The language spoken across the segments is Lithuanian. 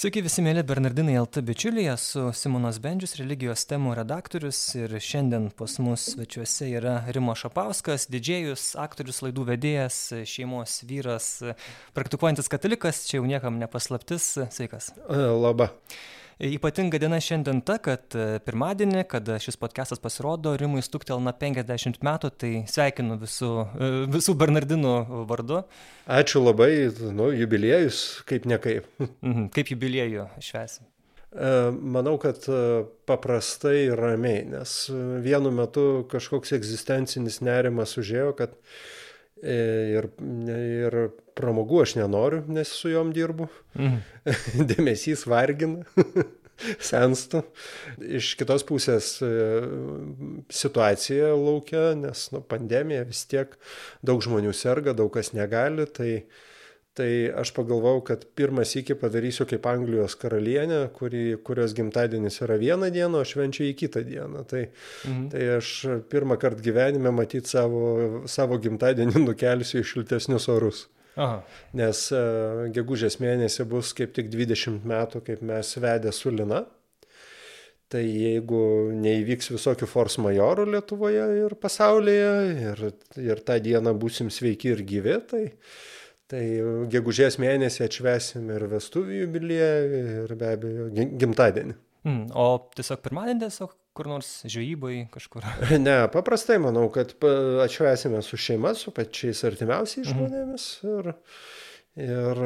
Sveiki visi mėly Bernardinai LT bičiuliai, esu Simonas Bendžius, religijos temų redaktorius ir šiandien pas mus svečiuose yra Rimo Šapauskas, didžėjus, aktorius, laidų vedėjas, šeimos vyras, praktikuojantis katalikas, čia jau niekam nepaslaptis, sveikas. Labą. Ypatinga diena šiandien ta, kad e, pirmadienį, kada šis podcastas pasirodo, Rimui stuktelna 50 metų, tai sveikinu visų, e, visų Bernardinų vardu. Ačiū labai, nu, jubiliejus, kaip ne kaip. Mhm, kaip jubiliejų švesim? E, manau, kad paprastai ramiai, nes vienu metu kažkoks egzistencinis nerimas užėjo, kad ir, ir pramogų aš nenoriu, nes su juom dirbu. Mhm. Dėmesys vargina, senstu. Iš kitos pusės e, situacija laukia, nes nu, pandemija vis tiek daug žmonių serga, daug kas negali. Tai, tai aš pagalvojau, kad pirmas iki padarysiu kaip Anglijos karalienė, kuri, kurios gimtadienis yra vieną dieną, o švenčia į kitą dieną. Tai, mhm. tai aš pirmą kartą gyvenime matyti savo, savo gimtadienį nukelsiu į šiltesnius orus. Aha. Nes uh, gegužės mėnesį bus kaip tik 20 metų, kaip mes vedė su Lina. Tai jeigu neįvyks visokių force majorų Lietuvoje ir pasaulyje, ir, ir tą dieną būsim sveiki ir gyvi, tai, tai gegužės mėnesį atšvesim ir vestuvių jubiliejų, ir be abejo gimtadienį. Mm, o tiesiog pirmadienį tiesiog kur nors žvejybai kažkur? Ne, paprastai manau, kad atšvesime su šeima, su pačiais artimiausiais mhm. žmonėmis. Ir, ir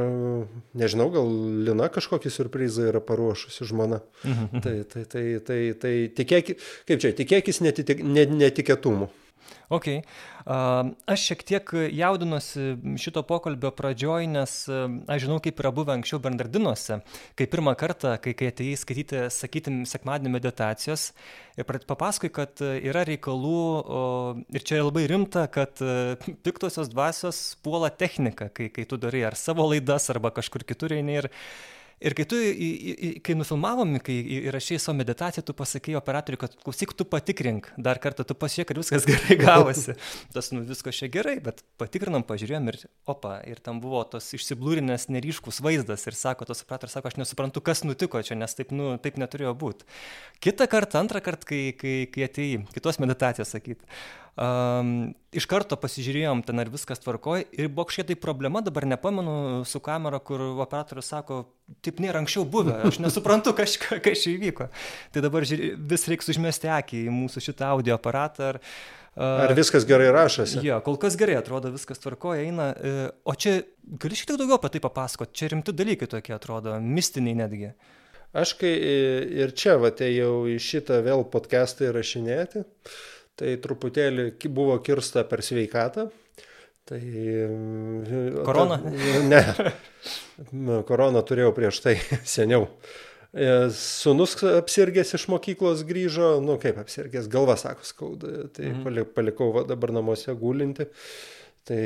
nežinau, gal Lina kažkokį surprizą yra paruošusi žmona. Mhm. Tai, tai, tai, tai, tai tikėk, kaip čia, tikėkis netitik, netikėtumų. Ok. Aš šiek tiek jaudinuosi šito pokalbio pradžioj, nes aš žinau, kaip yra buvę anksčiau Bernardinuose, kai pirmą kartą, kai, kai atėjai skaityti, sakytim, sekmadienį meditacijos ir papasakai, kad yra reikalų, ir čia labai rimta, kad piktosios dvasios puola techniką, kai, kai tu darai ar savo laidas, arba kažkur kitur eini. Ir, Ir kai tu, kai nufilmavom, kai įrašėjai savo meditaciją, tu pasakėjai operatoriui, kad klausyk, tu patikrink dar kartą, tu pasiek, kad viskas gerai gavosi. Tas, nu, viskas čia gerai, bet patikrinom, pažiūrėjom ir, opa, ir tam buvo tos išsiblūrinės neryškus vaizdas ir sako, tas operatorius sako, aš nesuprantu, kas nutiko čia, nes taip, nu, taip neturėjo būti. Kita kartą, antrą kartą, kai, kai, kai atėjai, kitos meditacijos sakyti. Um, iš karto pasižiūrėjom ten ar viskas tvarkoj ir buvo kažkokia tai problema, dabar nepamenu su kamera, kur operatorius sako, taip nėra anksčiau buvę, aš nesuprantu, kas, čia įvyko. Tai dabar žiūrė, vis reiks užmesti akį į mūsų šitą audio aparatą. Ar, Ar viskas gerai rašosi? Jo, kol kas gerai atrodo, viskas tvarkoja, eina. E, o čia gali šiek tiek daugiau apie tai papasakoti, čia rimti dalykai tokie atrodo, mistiniai netgi. Aš kai ir čia, va, tai jau į šitą vėl podcastą įrašinėti. Uh, tai truputėlį buvo kirsta per sveikatą. Tai... Korona? Ne. Korona turėjau prieš tai seniau. E, Sūnus apsirgęs iš mokyklos grįžo, nu kaip apsirgęs, galva sako skauda, tai mhm. palikau dabar namuose gulinti. Tai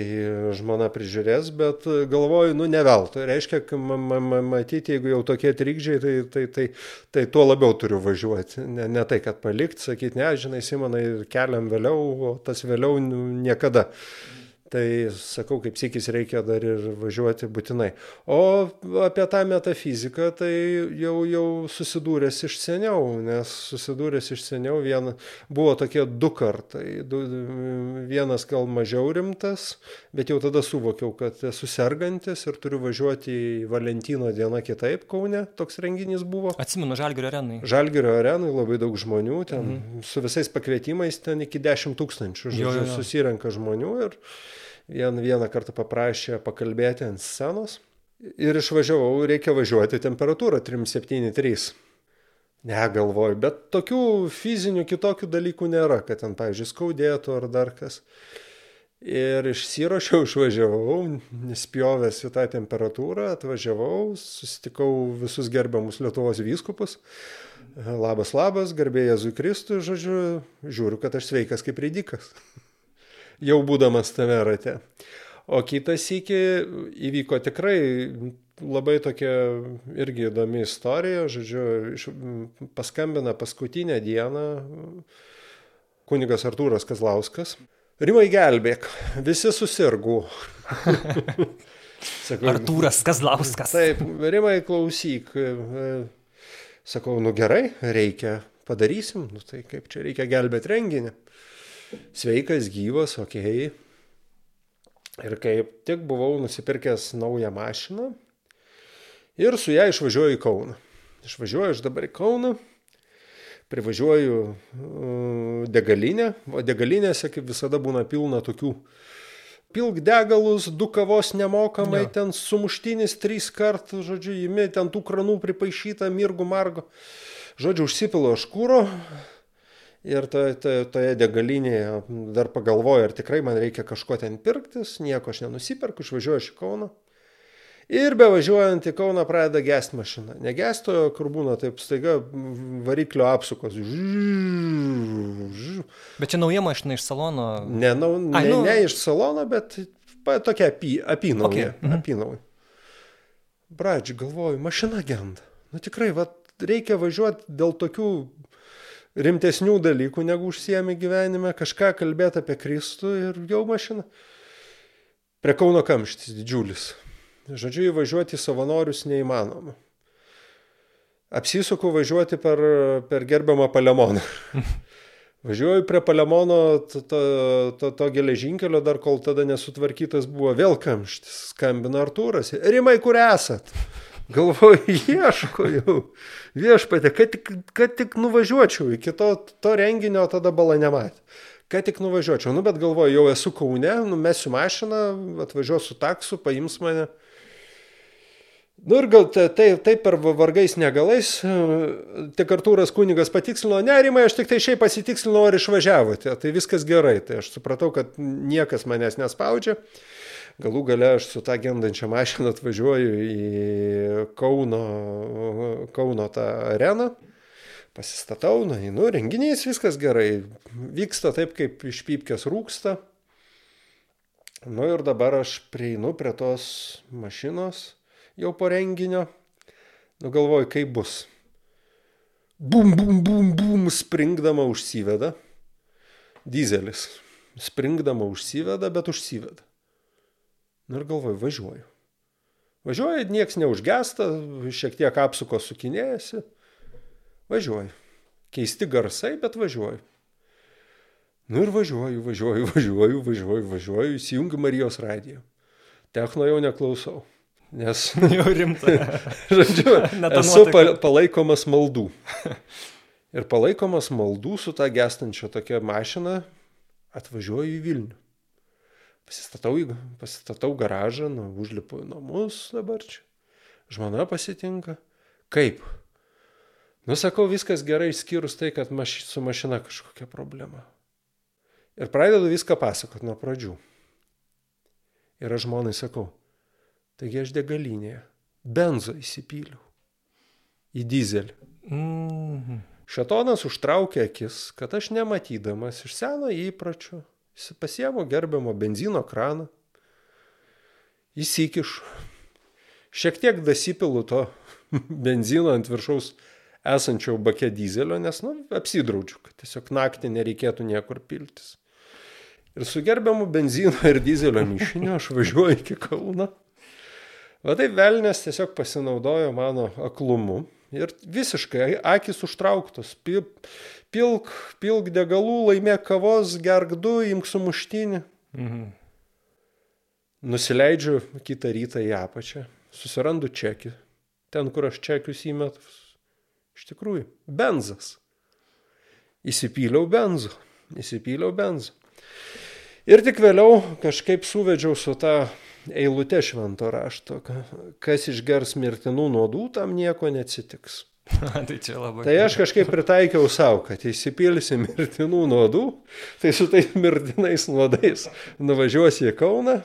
žmona prižiūrės, bet galvoju, nu ne veltui. Reiškia, matyti, jeigu jau tokie trikdžiai, tai, tai, tai, tai tuo labiau turiu važiuoti. Ne, ne tai, kad palikti, sakyti, ne, žinai, Simonai, keliam vėliau, o tas vėliau nu, niekada. Mhm Tai sakau, kaip sėkis reikia dar ir važiuoti būtinai. O apie tą metafiziką tai jau, jau susidūręs iš seniau, nes susidūręs iš seniau vien, buvo tokie du kartai. Du, vienas gal mažiau rimtas, bet jau tada suvokiau, kad esu sergantis ir turiu važiuoti į Valentino dieną kitaip Kaune, toks renginys buvo. Atsimenu, Žalgirio arenui. Žalgirio arenui labai daug žmonių, ten mhm. su visais pakvietimais ten iki 10 tūkstančių, žodžiu, susirenka žmonių ir vien, vieną kartą paprašė pakalbėti ant scenos ir išvažiavau, reikia važiuoti temperatūrą 373. Ne, galvoju, bet tokių fizinių kitokių dalykų nėra, kad ten, pavyzdžiui, skaudėtų ar dar kas. Ir išsirošiau, išvažiavau, nespjovęs į tą temperatūrą, atvažiavau, susitikau visus gerbiamus Lietuvos vyskupus. Labas, labas, garbė Jėzui Kristui, žodžiu, žiūriu, kad aš sveikas kaip rydikas jau būdamas tame rate. O kitas iki įvyko tikrai labai tokia irgi įdomi istorija, žodžiu, paskambina paskutinę dieną kunigas Artūras Kazlauskas. Rimai gelbėk, visi susirgų. Sakau, Artūras Kazlauskas. Taip, rimai klausyk. Sakau, nu gerai, reikia, padarysim, nu tai kaip čia reikia gelbėti renginį. Sveikas, gyvas, okei. Okay. Ir kaip tik buvau nusipirkęs naują mašiną ir su ją išvažiuoju į Kauną. Išvažiuoju aš dabar į Kauną, privažiuoju uh, degalinę, o degalinėse kaip visada būna pilna tokių pilk degalus, du kavos nemokamai, ja. ten sumuštinis trys kartų, žodžiu, įmi ten tų kranų pripaišyta, mirgu margo. Žodžiu, užsipilo aš kūro ir to, to, toje degalinėje dar pagalvoju, ar tikrai man reikia kažko ten pirktis, nieko aš nenusiperku, išvažiuoju iš Kauno. Ir bevažiuojant į Kauną pradeda gesti mašina. Negestojo, kur būna taip staiga variklio apsukos. Bet čia nauja mašina iš salono. Ne, nau, Ai, ne, nu... ne iš salono, bet tokia apy, apynauja. Okay. Mhm. Apynauja. Bradži, galvoju, mašina genda. Nu tikrai, va, reikia važiuoti dėl tokių rimtesnių dalykų, negu užsiemi gyvenime, kažką kalbėti apie Kristų ir jau mašina. Prie Kauno kamštis didžiulis. Žodžiu, įvažiuoti į savanorius neįmanoma. Apsisuku važiuoti per, per gerbiamą Palemoną. Važiuoju prie Palemono to, to, to, to geležinkelio, dar kol tada nesutvarkytas buvo vėl kamštis. Skambina Artūras. Rimai, kur esat? Galvoju, ieško jau. Viešpatė, kad tik, kad tik nuvažiuočiau iki to, to renginio, tada bala nematė. Kad tik nuvažiuočiau. Nu, bet galvoju, jau esu Kaune, numesiu mašiną, atvažiuosiu taksu, paims mane. Nu ir gal taip tai, tai per vargais negalais, tik Artūras kunigas patikslino, nerimai, aš tik tai šiaip pasitikslinau, ar išvažiavote, tai viskas gerai, tai aš supratau, kad niekas manęs nespaudžia. Galų gale aš su tą gendančią mašiną atvažiuoju į Kauno, Kauno tą areną, pasistatau, na, nu, renginys, viskas gerai, vyksta taip, kaip iš pypkės rūksta. Nu ir dabar aš prieinu prie tos mašinos jau po renginio. Nu galvoju, kaip bus. Bum, bum, bum, bum, springdama užsiveda. Dizelis. Springdama užsiveda, bet užsiveda. Nu ir galvoju, važiuoju. Važiuoju, nieks neužgesta, šiek tiek apsuko sukinėjasi. Važiuoju. Keisti garsai, bet važiuoju. Nu ir važiuoju, važiuoju, važiuoju, važiuoju, važiuoju, įsijungiu Marijos radiją. Techno jau neklausau. Nes jau rimta. žodžiu, esu palaikomas maldų. Ir palaikomas maldų su ta gestančia tokia mašina atvažiuoju į Vilnių. Pasistatau, pasistatau garažą, nu, užlipu į namus dabar čia. Žmona pasitinka. Kaip? Nu, sakau, viskas gerai, išskyrus tai, kad maš, su mašina kažkokia problema. Ir pradedu viską pasakot nuo pradžių. Ir aš žmonai sakau, Taigi aš degalinėje benzo įsipyliau į dizelį. Mm. Šetonas užtraukė akis, kad aš nematydamas iš seno įpračio pasiemu gerbiamo benzino kraną, įsikišu, šiek tiek dasipilu to benzino ant viršaus esančio bake dizelio, nes, nu, apsidraudžiu, kad tiesiog naktį nereikėtų niekur piltis. Ir su gerbiamu benzino ir dizelio mišiniu aš važiuoju iki Kauno. Va taip velnės tiesiog pasinaudojo mano aklumu ir visiškai akis užtrauktos. Pilk, pilk degalų, laimėk kavos, gerk du, imk sumuštinį. Mhm. Nusileidžiu kitą rytą į apačią, susirandu čekį, ten, kur aš čekius įmetu. Iš tikrųjų, benzas. Įsipyliau benzo, įsipyliau benzo. Ir tik vėliau kažkaip suvedžiau su tą eilute švento rašto, kas išgers mirtinų nuodų, tam nieko neatsitiks. tai čia labai. Tai aš kažkaip pritaikiau savo, kad įsipilsi mirtinų nuodų, tai su tais mirtinais nuodais nuvažiuosi į Kauną,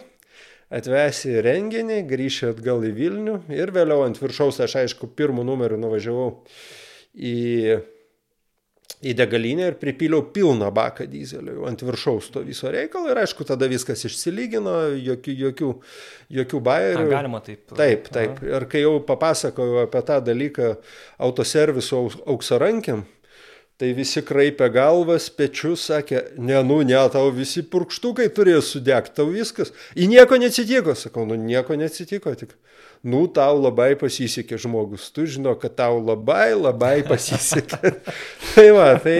atvesi renginį, grįši atgal į Vilnių ir vėliau ant viršaus aš aišku pirmų numerių nuvažiavau į į degalinę ir pripyliau pilną baką dizelio ant viršaus to viso reikalo ir aišku tada viskas išsilygino, jokių, jokių, jokių bairių. A, galima taip. Taip, taip. Aha. Ir kai jau papasakojau apie tą dalyką autoserviso auksarankėm, Tai visi kraipė galvas, pečius, sakė, ne, nu, ne, tau visi purkštukai turėjo sudegti, tau viskas. Į nieko neatsitiko, sakau, nu, nieko neatsitiko, tik, nu, tau labai pasisekė žmogus, tu žino, kad tau labai, labai pasisekė. tai va, tai...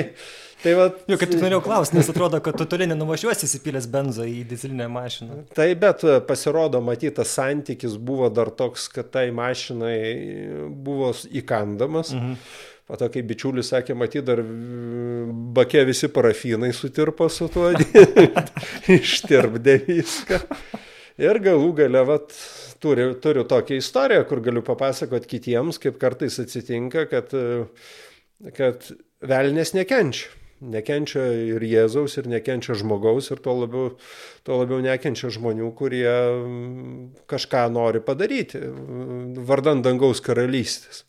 Tai va, jau kaip tik norėjau klausti, nes atrodo, kad tu toli nenuvažiuosi įsipylęs benzą į dizelinę mašiną. Tai bet pasirodo, matytas santykis buvo dar toks, kad tai mašinai buvo įkandamas. Mhm. Po to, kai bičiulis sakė, matyt, dar bakė visi parafinai sutirpo su tuo, ištirpdė viską. Ir galų gale, vat, turiu, turiu tokią istoriją, kur galiu papasakoti kitiems, kaip kartais atsitinka, kad, kad velnės nekenčia. Nekenčia ir Jėzaus, ir nekenčia žmogaus, ir tuo labiau, tuo labiau nekenčia žmonių, kurie kažką nori padaryti, vardant dangaus karalystės.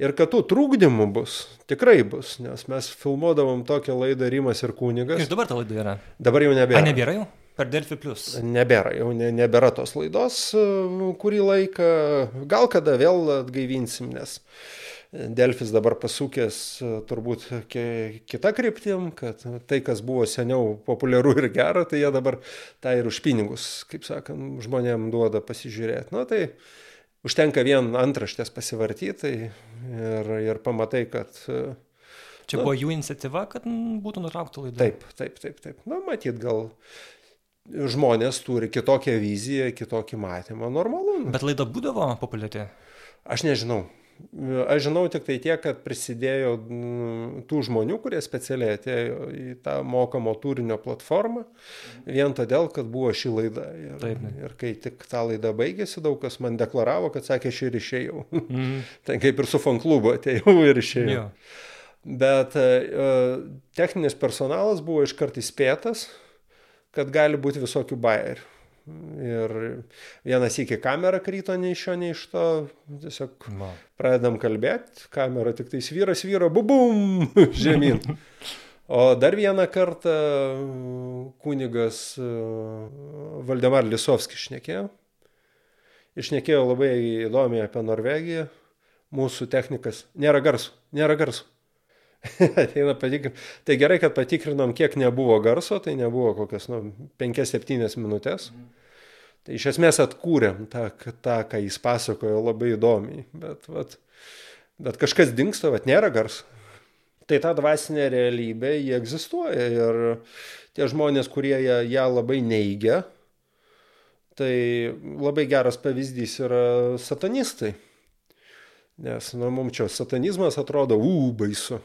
Ir kad tų trūkdymų bus, tikrai bus, nes mes filmuodavom tokią laidą Rimas ir Kūnigas. Ir dabar ta laida yra? Dabar jau nebėra. A, nebėra jau? Per Delfi Plus. Nebėra, jau ne, nebėra tos laidos kurį laiką, gal kada vėl atgaivinsim, nes Delfis dabar pasukęs turbūt kita kryptim, kad tai, kas buvo seniau populiaru ir gera, tai jie dabar tą ir už pinigus, kaip sakant, žmonėm duoda pasižiūrėti. Na tai užtenka vien antraštės pasivartyti ir, ir pamatai, kad... Čia nu, buvo jų iniciatyva, kad būtų nutraukta laida. Taip, taip, taip, taip. Na, matyt, gal žmonės turi kitokią viziją, kitokį matymą, normalu. Bet laida būdavo populiari? Aš nežinau. Aš žinau tik tai tiek, kad prisidėjo tų žmonių, kurie specialiai atėjo į tą mokamo turinio platformą, vien todėl, kad buvo ši laida. Ir, Taip, ne. ir kai tik ta laida baigėsi, daug kas man deklaravo, kad sakė, aš ir išėjau. Mm. tai kaip ir su fanklubu atėjau ir išėjau. Jo. Bet uh, techninis personalas buvo iškart įspėtas, kad gali būti visokių bairių. Ir vienas iki kamera kryto nei iš šio, nei iš to. Tiesiog Ma. pradedam kalbėti, kamera tik tai vyras vyro, bubum, žemyn. O dar vieną kartą kunigas e, Valdemar Lisovskis šnekėjo. Išnekėjo labai įdomiai apie Norvegiją. Mūsų technikas nėra garso, nėra garso. ateina patikrinti. Tai gerai, kad patikrinom, kiek nebuvo garso, tai nebuvo kokias nu, 5-7 minutės. Mhm. Tai iš esmės atkūrėm tą, tą, ką jis pasakojo labai įdomiai. Bet, vat, bet kažkas dinksta, bet nėra garso. Tai ta dvasinė realybė, jie egzistuoja ir tie žmonės, kurie ją, ją labai neigia, tai labai geras pavyzdys yra satanistai. Nes, na, mums čia satanizmas atrodo, u, baisu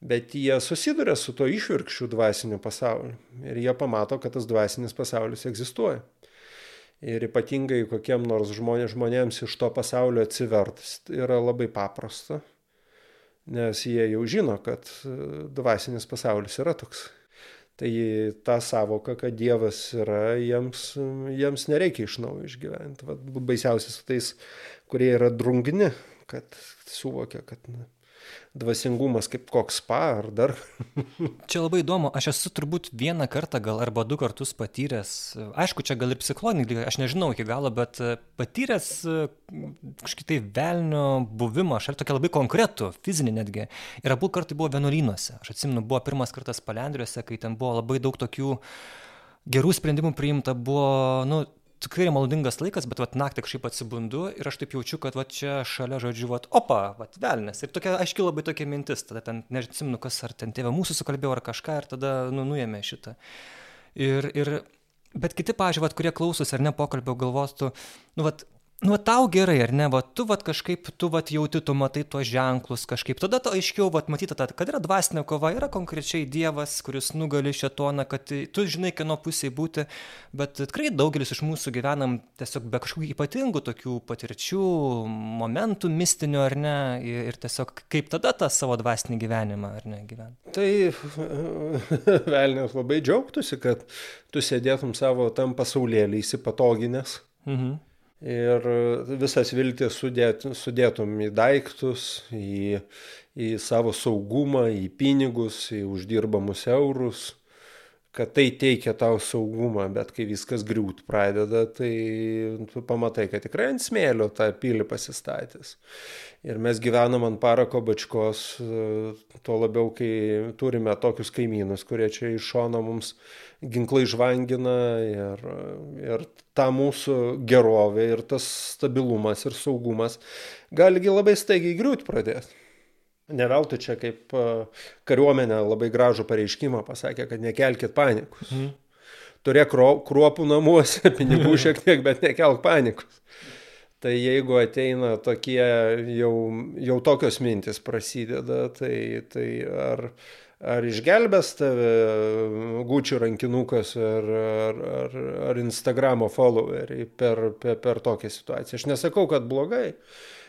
bet jie susiduria su to išvirkščiu dvasiniu pasauliu ir jie pamato, kad tas dvasinis pasaulis egzistuoja. Ir ypatingai kokiem nors žmonė, žmonėms iš to pasaulio atsivertas yra labai paprasta, nes jie jau žino, kad e, dvasinis pasaulis yra toks. Tai ta savoka, kad Dievas yra, jiems, jiems nereikia iš naujo išgyventi. Vat baisiausias tais, kurie yra drungni, kad suvokia, kad na, dvasingumas kaip koks spa ar dar. čia labai įdomu, aš esu turbūt vieną kartą gal arba du kartus patyręs, aišku, čia gal ir psichologinį aš nežinau iki galo, bet e, patyręs e, kažkokį tai velnio buvimą, aš ar tokia labai konkretų, fizinį netgi. Ir abu kartai buvo vienuolynuose. Aš atsimenu, buvo pirmas kartas palendriuose, kai ten buvo labai daug tokių gerų sprendimų priimta, buvo, nu, tikrai malodingas laikas, bet vat naktį kažkaip atsibundu ir aš taip jaučiu, kad vat čia šalia žodžiu, vat opa, vat velnės. Ir tokia aiški labai tokia mintis, tada ten, nežinau, kas ar ten tėvė mūsų sukalbėjo ar kažką ir tada, nu, nuėmė šitą. Ir, ir, bet kiti, pažiūrėjau, kurie klausosi ar ne pokalbio galvostų, nu, vat, nu tau gerai ar ne? Va tu vat kažkaip tu vat jauti tu matai tuos ženklus kažkaip. Tada tau aiškiau vat matyt ta kad yra dvasinė kova yra konkrečiai dievas kuris nugali šėtoną kad tu žinai kieno pusėj būti bet tikrai daugelis iš mūsų gyvenam tiesiog be kažkokių ypatingų tokių patirčių momentų mistinių ar ne? Ir tiesiog kaip tada tą savo dvasinį gyvenimą ar ne gyvent? Tai velnias labai džiaugtųsi kad tu sėdėtum savo tam pasaulėlį įsipatoginęs. Mhm ir visas viltis sudėt, sudėtum į daiktus, į, į savo saugumą, į pinigus, į uždirbamus eurus, kad tai teikia tau saugumą, bet kai viskas griūt pradeda, tai tu pamatai, kad tikrai ant smėlio tą pilį pasistatys. Ir mes gyvenam ant parako bačkos, tuo labiau, kai turime tokius kaimynus, kurie čia iš šono mums ginklai žvangina ir, ir ta mūsų gerovė ir tas stabilumas ir saugumas galigi labai staigiai griūt pradėti. Neveltui čia kaip kariuomenė labai gražų pareiškimą pasakė, kad nekelkit panikos. Mhm. Turėk kruopų namuose, pinigų šiek tiek, bet nekelk panikos. Tai jeigu ateina tokie, jau, jau tokios mintis prasideda, tai, tai ar, ar išgelbės tave gučių rankinukas ar, ar, ar, ar Instagramo followeriai per, per, per tokią situaciją. Aš nesakau, kad blogai,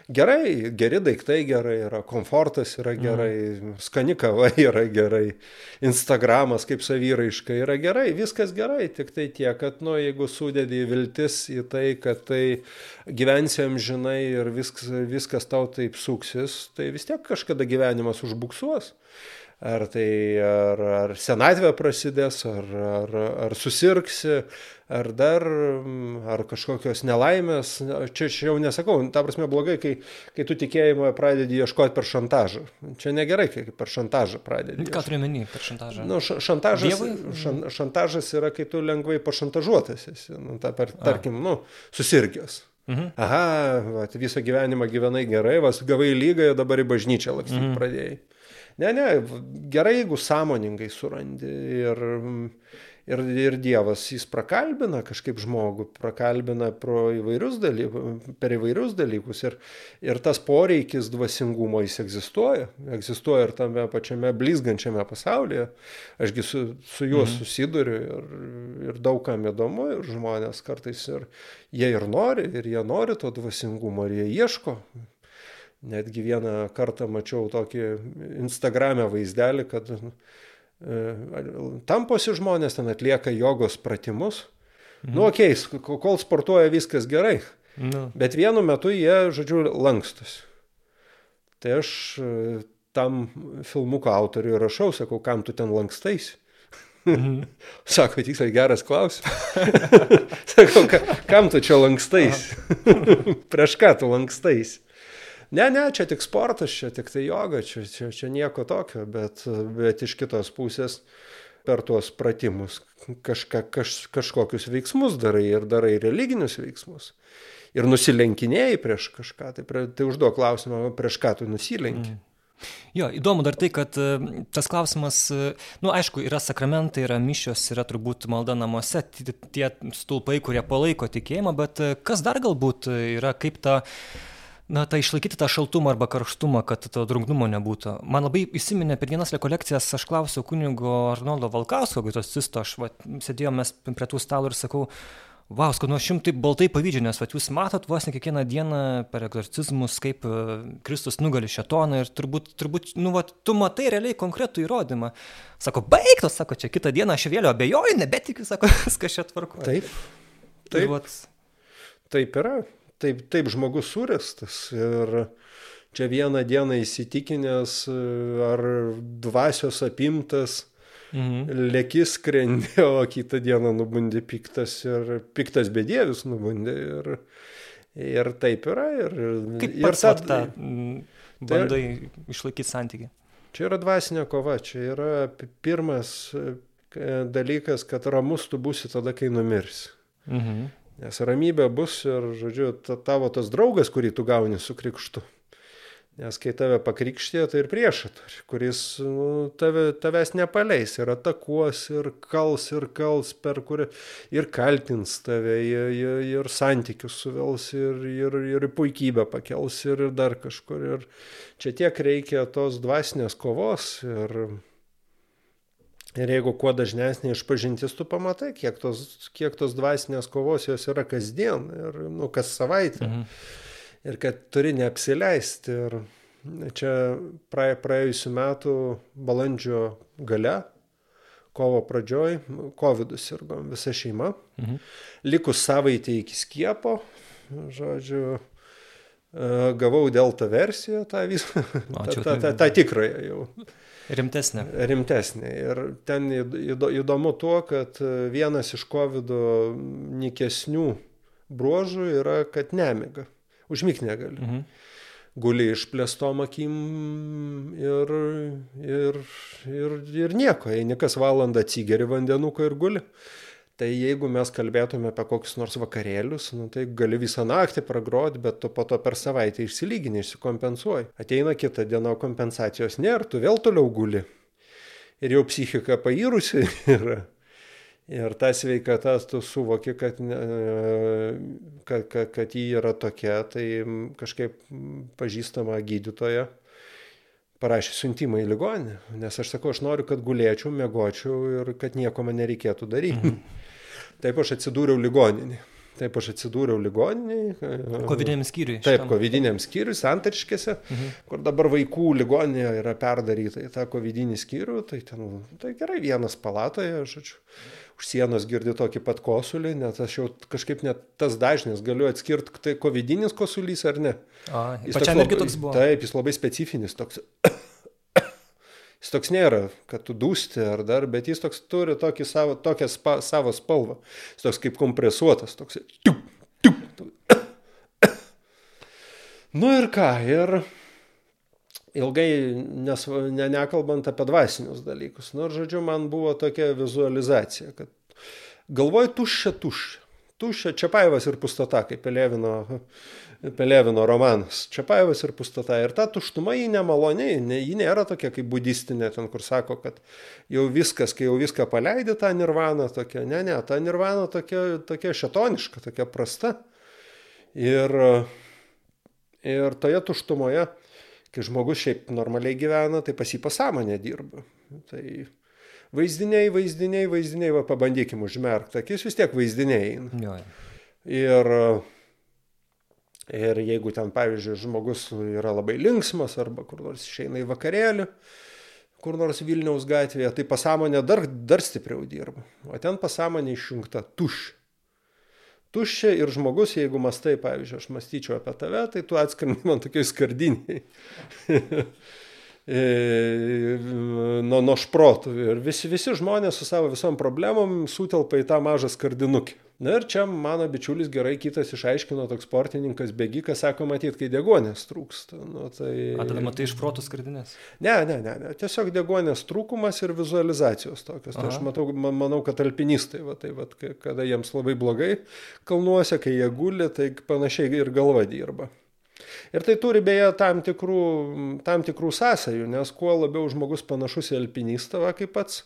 gerai, geri daiktai gerai yra, komfortas yra mhm. gerai, mm. skani kava yra gerai, Instagramas kaip savyraiška yra gerai, viskas gerai, tik tai tiek, kad, nu, jeigu sudėdė viltis į tai, kad tai gyvensiam žinai ir viskas, viskas tau taip suksis, tai vis tiek kažkada gyvenimas užbuksuos ar tai ar, ar senatvė prasidės, ar, ar, ar susirgsi, ar dar, ar kažkokios nelaimės. Čia, čia jau nesakau, ta prasme blogai, kai, kai tu tikėjimo pradedi ieškoti per šantažą. Čia negerai, kai per šantažą pradedi. Ką turi menį per šantažą? Nu, šantažas, šan, šantažas yra, kai tu lengvai pašantažuotas esi, nu, ta, per, tarkim, nu, susirgęs. Mhm. Aha, va, visą gyvenimą gyvenai gerai, vas gavai lygą, dabar į bažnyčią lakstyti mhm. pradėjai. Ne, ne, gerai, jeigu sąmoningai surandi ir, ir, ir Dievas jis prakalbina kažkaip žmogų, prakalbina įvairius dalykus, per įvairius dalykus ir, ir tas poreikis dvasingumo jis egzistuoja, egzistuoja ir tame pačiame blizgančiame pasaulyje, ašgi su, su juo mhm. susiduriu ir, ir daugam įdomu ir žmonės kartais ir jie ir nori, ir jie nori to dvasingumo, ir jie ieško Netgi vieną kartą mačiau tokį Instagram'e vaizdelį, kad e, tamposi žmonės ten atlieka jogos pratimus. Mhm. Nu, okei, okay, kol sportuoja viskas gerai, nu. bet vienu metu jie, žodžiu, lankstus. Tai aš e, tam filmuko autoriui rašau, sakau, kam tu ten lankstais? Mhm. Sako, tiksliai geras klausimas. Sakau, ka, kam tu čia lankstais? Prieš ką tu lankstais? Ne, ne, čia tik sportas, čia tik tai joga, čia, čia, čia nieko tokio, bet, bet iš kitos pusės per tuos pratimus kažka, kaž, kažkokius veiksmus darai ir darai religinius veiksmus. Ir nusilenkinėjai prieš kažką, tai, prie, tai užduok klausimą, prieš ką tu nusilenki. Mm. Jo, įdomu dar tai, kad e, tas klausimas, na, e, nu, aišku, yra sakramentai, yra mišios, yra turbūt malda namuose, tie stulpai, kurie palaiko tikėjimą, bet e, kas dar galbūt yra, kaip ta na tą išlaikyti tą šaltumą arba karštumą kad to drungnumo nebūtų. Man labai įsiminė per vienas rekolekcijas aš klausiau kunigo arnoldo valkausko egzorcisto aš vat sėdėjom mes prie tų stalo ir sakau vau sakau nu aš jum taip baltai pavydžiu nes vat jūs matot vos ne kiekvieną dieną per egzorcizmus kaip e, kristus nugali šėtoną ir turbūt turbūt nu vat tu matai realiai konkretų įrodymą. Sako baik tu sako čia kitą dieną aš vėl abejoju nebetikiu sako viskas čia tvarkoj. Taip. Taip. vat. Taip yra taip, taip žmogus surestas ir čia vieną dieną įsitikinęs ar dvasios apimtas, mhm. lėkis skrendi, o kitą dieną nubundi piktas ir piktas bedievis nubundi. Ir, ir taip yra. Ir, Kaip ir ta, ta, bandai tai, išlaikyti santyki. Čia yra dvasinė kova, čia yra pirmas e, dalykas, kad ramus tu būsi tada, kai numirsi. Mhm. Nes ramybė bus ir, žodžiu, ta, tavo tas draugas, kurį tu gauni su krikštu. Nes kai tave pakrikštė, tai ir priešatar, kuris nu, tave, tavęs nepaleis ir atakuos, ir kals, ir kals, per kurį ir kaltins tave, ir, ir, ir santykius suvels, ir, ir, ir puikybę pakels, ir dar kažkur. Ir čia tiek reikia tos dvasinės kovos. Ir, Ir jeigu kuo dažnesnė išpažintis, tu pamatai, kiek tos, kiek tos dvasinės kovos jos yra kasdien ir nu, kas savaitę. Mhm. Ir kad turi neapsileisti. Ir čia praė, praėjusiu metu balandžio gale, kovo pradžioj, COVID sirgo visa šeima. Mhm. Likus savaitė iki skiepo, žodžiu, gavau delta versiją, tą visą, tą, tą, tą, tą tikrąją jau. Rimtesnė. Rimtesnė. Ir ten įdomu tuo, kad vienas iš COVID nikesnių bruožų yra, kad nemiga. Užmygti negali. Mhm. Guli išplėstom akim ir, ir, ir, ir nieko. Eini kas valandą atsigeri vandenuką ir guli. Tai jeigu mes kalbėtume apie kokius nors vakarėlius, nu, tai gali visą naktį pragroti, bet tu po to per savaitę išsilygini, išsikompensuoji. Ateina kita diena, kompensacijos nėra, tu vėl toliau guli. Ir jau psichika pairusi yra. Ir ta sveikata, tu suvoki, kad, kad, kad, kad ji yra tokia, tai kažkaip pažįstama gydytoja parašė siuntimą į ligoninę, nes aš sakau, aš noriu, kad gulėčiau, mėgočiau ir kad nieko man nereikėtų daryti. Mhm. Taip aš atsidūriau ligoninį. Taip aš atsidūriau ligoniniai. Covidiniam skyriui. Taip, covidiniam skyriui, Santarškėse, mhm. kur dabar vaikų ligoninė yra perdaryta į tą covidinį skyrių. Tai ten, tai gerai, vienas palatoje, žodžiu už sienos girdi tokį pat kosulį, net aš jau kažkaip net tas dažnis galiu atskirti, tai covidinis kosulys ar ne. A, jis pačiam irgi toks buvo. Taip, jis labai specifinis toks. jis toks nėra, kad tu dūsti ar dar, bet jis toks turi tokį savo, tokią spa, savo spalvą. Jis toks kaip kompresuotas, toks. Tup, tup, tup. nu ir ką, ir ilgai nes, ne, nekalbant apie dvasinius dalykus. Nors, nu, žodžiu, man buvo tokia vizualizacija, kad galvoj tuščia tuščia. Tuščia Čiapaivas ir pustata, kaip Pelevino, Pelevino romanas. Čiapaivas ir pustata. Ir ta tuštuma jį nemaloniai, ne, ji nėra tokia kaip budistinė, ten kur sako, kad jau viskas, kai jau viską paleidė tą nirvaną, tokia, ne, ne, ta nirvana tokia, tokia šetoniška, tokia prasta. Ir, ir toje tuštumoje kai žmogus šiaip normaliai gyvena, tai pas jį pasąmonė dirba. Tai vaizdiniai, vaizdiniai, vaizdiniai, va pabandykim užmerkti akis, vis tiek vaizdiniai. Jo. Ir, ir jeigu ten, pavyzdžiui, žmogus yra labai linksmas arba kur nors išeina į vakarėlį, kur nors Vilniaus gatvėje, tai pasąmonė dar, dar stipriau dirba. O ten pasąmonė išjungta tuščia tuščia ir žmogus, jeigu mastai, pavyzdžiui, aš mąstyčiau apie tave, tai tu atskrendi man tokiai skardiniai. E, nuo, nuo šprotų. Ir visi, visi žmonės su savo visom problemom sutelpa į tą mažą skardinukį. Na ir čia mano bičiulis gerai kitas išaiškino, toks sportininkas bėgikas, sako, matyt, kai degonės trūksta. Nu, tai... A, tada matai iš protų skardinės? Ne, ne, ne, ne. Tiesiog degonės trūkumas ir vizualizacijos tokios. Tai aš matau, manau, kad alpinistai, va, tai, va, kada jiems labai blogai kalnuose, kai jie guli, tai panašiai ir galva dirba. Ir tai turi beje tam tikrų, tam tikrų sąsajų, nes kuo labiau žmogus panašus į alpinistą, va, kaip pats,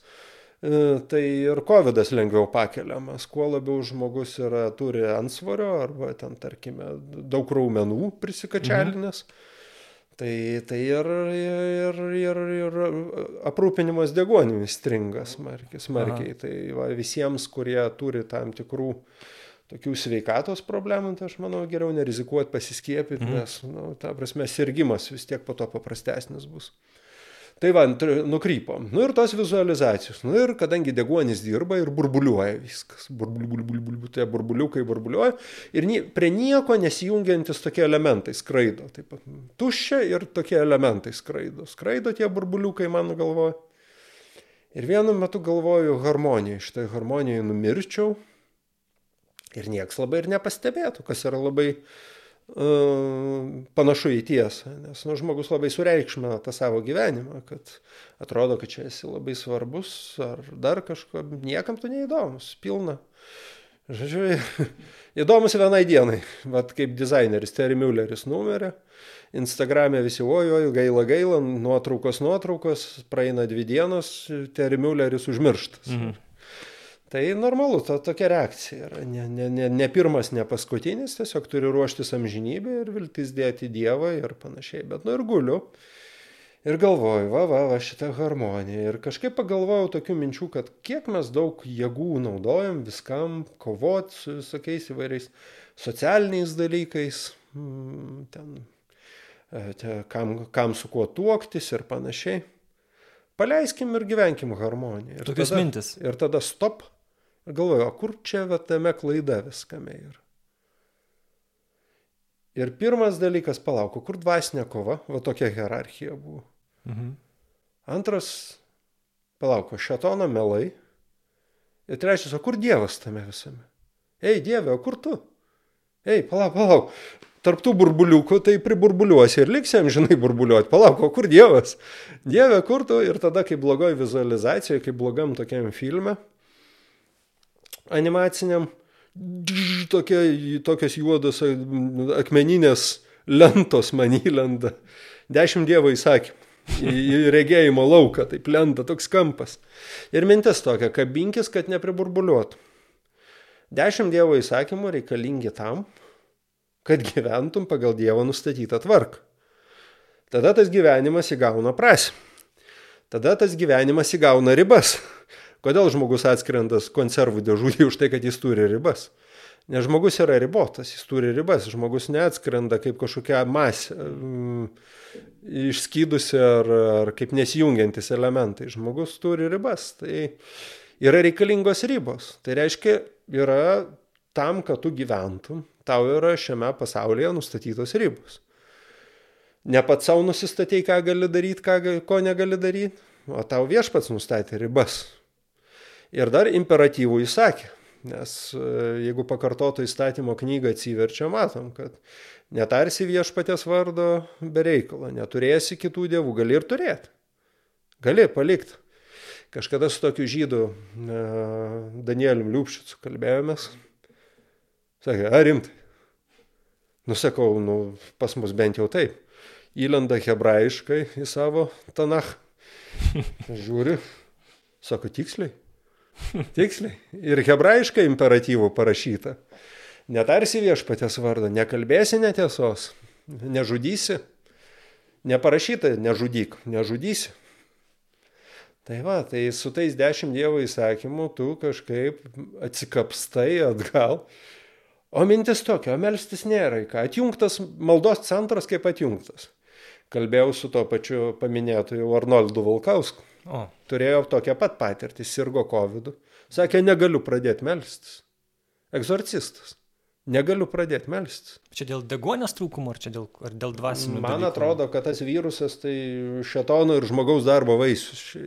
E, tai ir COVID lengviau pakeliamas. Kuo labiau žmogus yra, turi ansvario arba ten, tarkime, daug raumenų prisikačialinės, mhm. tai, tai ir, ir, ir, ir aprūpinimas degonimis stringa smarkiai. smarkiai. Aha. Tai va, visiems, kurie turi tam tikrų tokių sveikatos problemų, tai aš manau geriau nerizikuoti pasiskiepyti, mhm. nes, na, nu, ta prasme, sirgimas vis tiek po to paprastesnis bus. Tai va, nukrypom. Nu ir tos vizualizacijos. Nu ir kadangi deguonis dirba ir burbuliuoja viskas. Burbuliukai, tai burbuliukai burbuliuoja. Ir prie nieko nesijungiantis tokie elementai skraido. Taip pat tuščia ir tokie elementai skraido. Skraido tie burbuliukai mano galvoje. Ir vienu metu galvoju harmoniją. Štai harmonijoje numirčiau. Ir nieks labai ir nepastebėtų, kas yra labai panašu į tiesą, nes nu, žmogus labai sureikšmina tą savo gyvenimą, kad atrodo, kad čia esi labai svarbus ar dar kažko, niekam tu neįdomus, pilna. Žodžiu, įdomus vienai dienai, vat kaip dizaineris Terry Mülleris numerė, Instagram'e visi ojojo, gaila gaila, nuotraukos nuotraukos, praeina dvi dienos, Terry Mülleris užmirštas. Mhm. Tai normalu, to, tokia reakcija yra. Ne, ne, ne, ne pirmas, ne paskutinis, tiesiog turi ruoštis amžinybė ir viltis dėti Dievą ir panašiai. Bet nu ir guliu. Ir galvoju, va, va, va, šitą harmoniją. Ir kažkaip pagalvojau tokių minčių, kad kiek mes daug jėgų naudojam viskam, kovoti su visokiais įvairiais socialiniais dalykais, mm, ten, e, te, kam, kam su kuo tuoktis ir panašiai. Paleiskim ir gyvenkim harmoniją. Ir Tokios tada, mintis. Ir tada stop Galvoju, o kur čia va, tame klaida viskame yra? Ir pirmas dalykas, palauk, kur dvasinė kova, va tokia hierarchija buvo. Mhm. Antras, palauk, šetono melai. Ir trečias, o kur Dievas tame visame? Ei, Dieve, o kur tu? Ei, palauk, palauk. Tarptų burbuliukų tai priburbuliuosi ir liksi amžinai burbuliuoti. Palauk, o kur Dievas? Dieve, kur tu? Ir tada, kai blogoj vizualizacijoje, kai blogam tokiam filme animaciniam, tokia, tokios juodos akmeninės lentos man įlenda. Dešimt dievo įsakymų. Į regėjimo lauką, taip lenda toks kampas. Ir mintis tokia, kabinkis, kad nepriburbuliuotų. Dešimt dievo įsakymų reikalingi tam, kad gyventum pagal dievo nustatytą tvarką. Tada tas gyvenimas įgauna prasme. Tada tas gyvenimas įgauna ribas. Kodėl žmogus atskrendas konservų dėžutį už tai, kad jis turi ribas? Nes žmogus yra ribotas, jis turi ribas, žmogus neatskrenda kaip kažkokia masė, mm, išskydusi ar, ar kaip nesijungiantis elementai. Žmogus turi ribas, tai yra reikalingos ribos. Tai reiškia, yra tam, kad tu gyventum, tau yra šiame pasaulyje nustatytos ribos. Ne pats savo nusistatei, ką gali daryti, ko negali daryti, o tau viešpats nustatė ribas. Ir dar imperatyvų įsakė. Nes e, jeigu pakartoto įstatymo knygą atsiverčia, matom, kad netarsi viešpatės vardo be reikalo, neturėsi kitų dievų, gali ir turėti. Gali palikti. Kažkada su tokiu žydu e, Danieliu Liupšicu kalbėjomės. Sakė, ar rimtai? Nusakau, nu, pas mus bent jau taip. Įlenda hebrajiškai į savo tanach. Žiūri, sako tiksliai. Tiksliai. Ir hebrajiškai imperatyvų parašyta. Netarsi viešpatės vardą, nekalbėsi netiesos, nežudysi. Neparašyta, nežudyk, nežudysi. Tai va, tai su tais dešimt dievo įsakymų tu kažkaip atsikapstai atgal. O mintis tokia, o melstis nėra ką. Atjungtas maldos centras kaip atjungtas. Kalbėjau su to pačiu paminėtoju Arnoldu Valkausku. O. Turėjo tokią pat patirtį, sirgo COVID. Sakė, negaliu pradėti melstis. Egzorcistas. Negaliu pradėti melstis. Čia dėl degonės trūkumo ar čia dėl, ar dėl dvasinių? Man dalykų? atrodo, kad tas virusas tai šetono ir žmogaus darbo vaisius.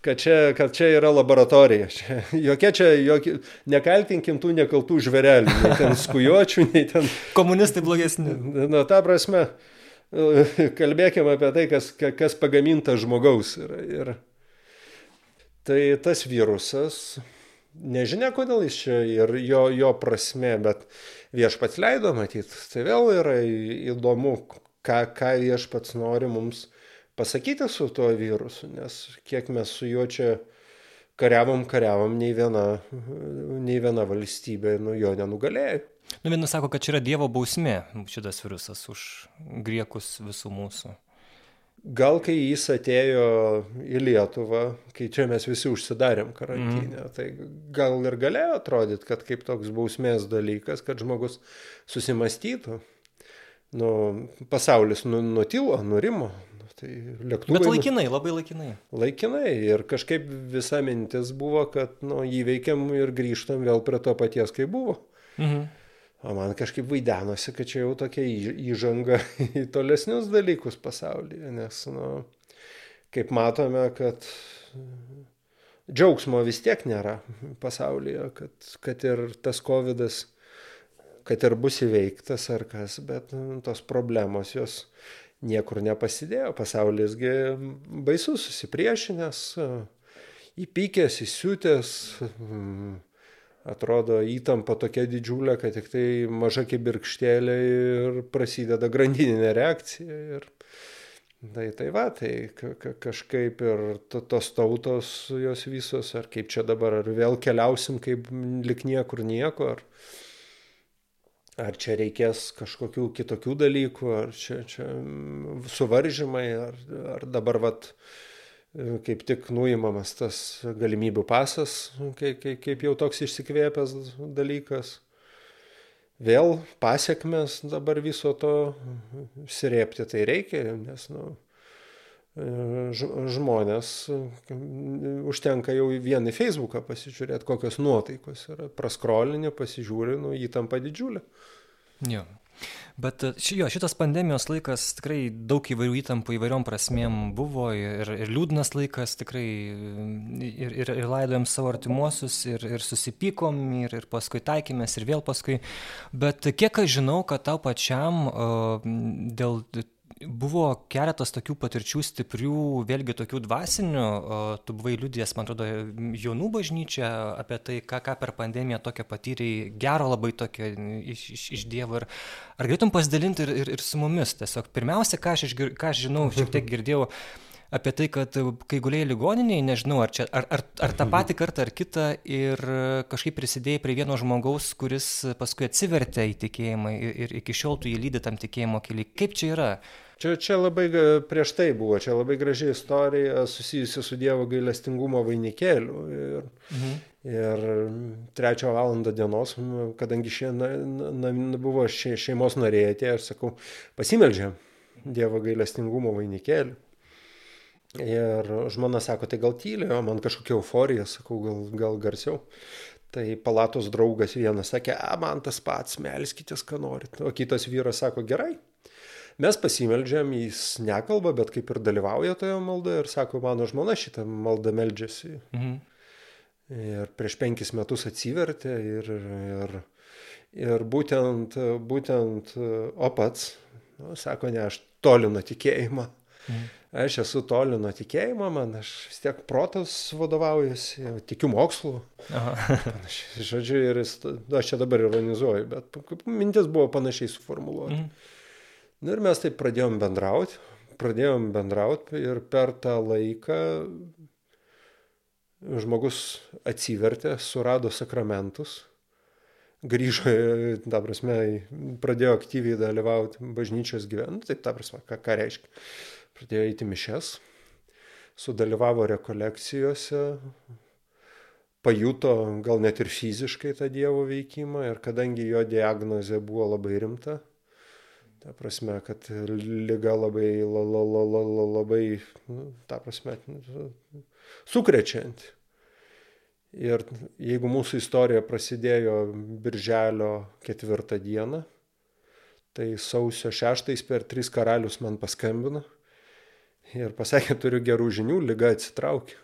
Kad, čia, kad čia yra laboratorija. Čia, jokia čia, jokia, nekaltinkim tų nekaltų žverelių, nei ten skujočių, nei ten... Komunistai blogesni. Na, ta prasme, kalbėkime apie tai, kas, kas pagaminta žmogaus. Ir, ir tai tas virusas, nežinia kodėl jis čia ir jo, jo prasme, bet viešpats leido matyti. Tai vėl yra įdomu, ką, ką viešpats nori mums pasakyti su tuo virusu, nes kiek mes su juo čia kariavom, kariavom, nei viena, nei viena valstybė nu, jo nenugalėjo. Nu, vienas sako, kad čia yra Dievo bausmė šitas virusas už griekus visų mūsų. Gal kai jis atėjo į Lietuvą, kai čia mes visi užsidarėm karantinę, mm. tai gal ir galėjo atrodyti, kad kaip toks bausmės dalykas, kad žmogus susimastytų. Nu, pasaulis nu, nutilo, nurimo. Nu, tai lėktuvai, Bet laikinai, labai laikinai. Laikinai. Ir kažkaip visa mintis buvo, kad nu, įveikiam ir grįžtam vėl prie to paties, kaip buvo. Mhm. O man kažkaip vaidenosi, kad čia jau tokia įžanga į tolesnius dalykus pasaulyje, nes, nu, kaip matome, kad džiaugsmo vis tiek nėra pasaulyje, kad, kad ir tas COVID, kad ir bus įveiktas ar kas, bet nu, tos problemos jos niekur nepasidėjo. Pasaulisgi baisus susipriešinęs, įpykęs, įsiutęs. Mm, atrodo įtampa tokia didžiulė, kad tik tai maža kibirkštėlė ir prasideda grandininė reakcija. Ir tai, tai va, tai kažkaip ir tos tautos jos visos, ar kaip čia dabar, ar vėl keliausim kaip lik niekur nieko, ar, ar čia reikės kažkokių kitokių dalykų, ar čia, čia suvaržymai, ar, ar dabar vat kaip tik nuimamas tas galimybių pasas, kaip, kaip, kaip jau toks išsikvėpęs dalykas. Vėl pasiekmes dabar viso to sirėpti tai reikia, nes nu, žmonės užtenka jau vien į Facebooką pasižiūrėti, kokios nuotaikos yra. Praskrolini, pasižiūri, nu, įtampa didžiulė. Jo. Bet e, jo, šitas pandemijos laikas tikrai daug įvairių įtampų įvairiom prasmėm buvo ir, ir liūdnas laikas tikrai ir, ir, ir laidojom savo artimuosius ir, ir susipykom ir, ir paskui taikėmės ir vėl paskui. Bet kiek aš žinau, kad tau pačiam dėl buvo keletas tokių patirčių stiprių, vėlgi tokių dvasinių, tu buvai liūdės, man atrodo, jaunų bažnyčia apie tai, ką, ką per pandemiją tokia patyrėjai, gero labai tokio iš, iš, iš Dievo. Ir ar galėtum pasidalinti ir, ir, ir su mumis tiesiog? Pirmiausia, ką aš, ką aš žinau, šiek tiek girdėjau apie tai, kad kai gulėjai ligoniniai, nežinau, ar, čia, ar, ar, ar tą patį kartą ar kitą ir kažkaip prisidėjai prie vieno žmogaus, kuris paskui atsivertė į tikėjimą ir, ir iki šiol tu jį lydi tam tikėjimo keliui. Kaip čia yra? Čia, čia labai prieš tai buvo, čia labai graži istorija susijusi su Dievo gailestingumo vainikėliu. Ir, mhm. ir trečią valandą dienos, kadangi šie, na, na, buvo šie, šeimos norėjai aš sakau, pasimeldžiam Dievo gailestingumo vainikėliu. Ir žmona sako, tai gal tyliai, o man kažkokia euforija, sakau, gal, gal garsiau. Tai palatos draugas vienas sakė, a, man tas pats, melskitės, ką norit. O kitas vyras sako, gerai, Mes pasimeldžiam, jis nekalba, bet kaip ir dalyvauja toje maldoje ir sako, mano žmona šitą maldą meldžiasi. Mhm. Ir prieš penkis metus atsivertė ir, ir, ir būtent, būtent o pats, nu, sako, ne, aš toli nuo tikėjimo. Mhm. Aš esu toli nuo tikėjimo, man aš vis tiek protas vadovaujasi, tikiu mokslu. Žodžiu, ir jis, aš čia dabar ironizuoju, bet mintis buvo panašiai suformuoluota. Mhm. Na ir mes taip pradėjom bendrauti, pradėjom bendrauti ir per tą laiką žmogus atsivertė, surado sakramentus, grįžo, ta prasme, pradėjo aktyviai dalyvauti bažnyčios gyvenime, taip ta prasme, ką, ką reiškia. Pradėjo eiti mišes, sudalyvavo rekolekcijose, pajuto gal net ir fiziškai tą Dievo veikimą ir kadangi jo diagnozė buvo labai rimta, Ta prasme, kad lyga labai, la, la, la, la, la, labai, nu, ta prasme, sukrečianti. Ir jeigu mūsų istorija prasidėjo birželio ketvirtą dieną, tai sausio šeštais per tris karalius man paskambino ir pasakė, turiu gerų žinių, lyga atsitraukė.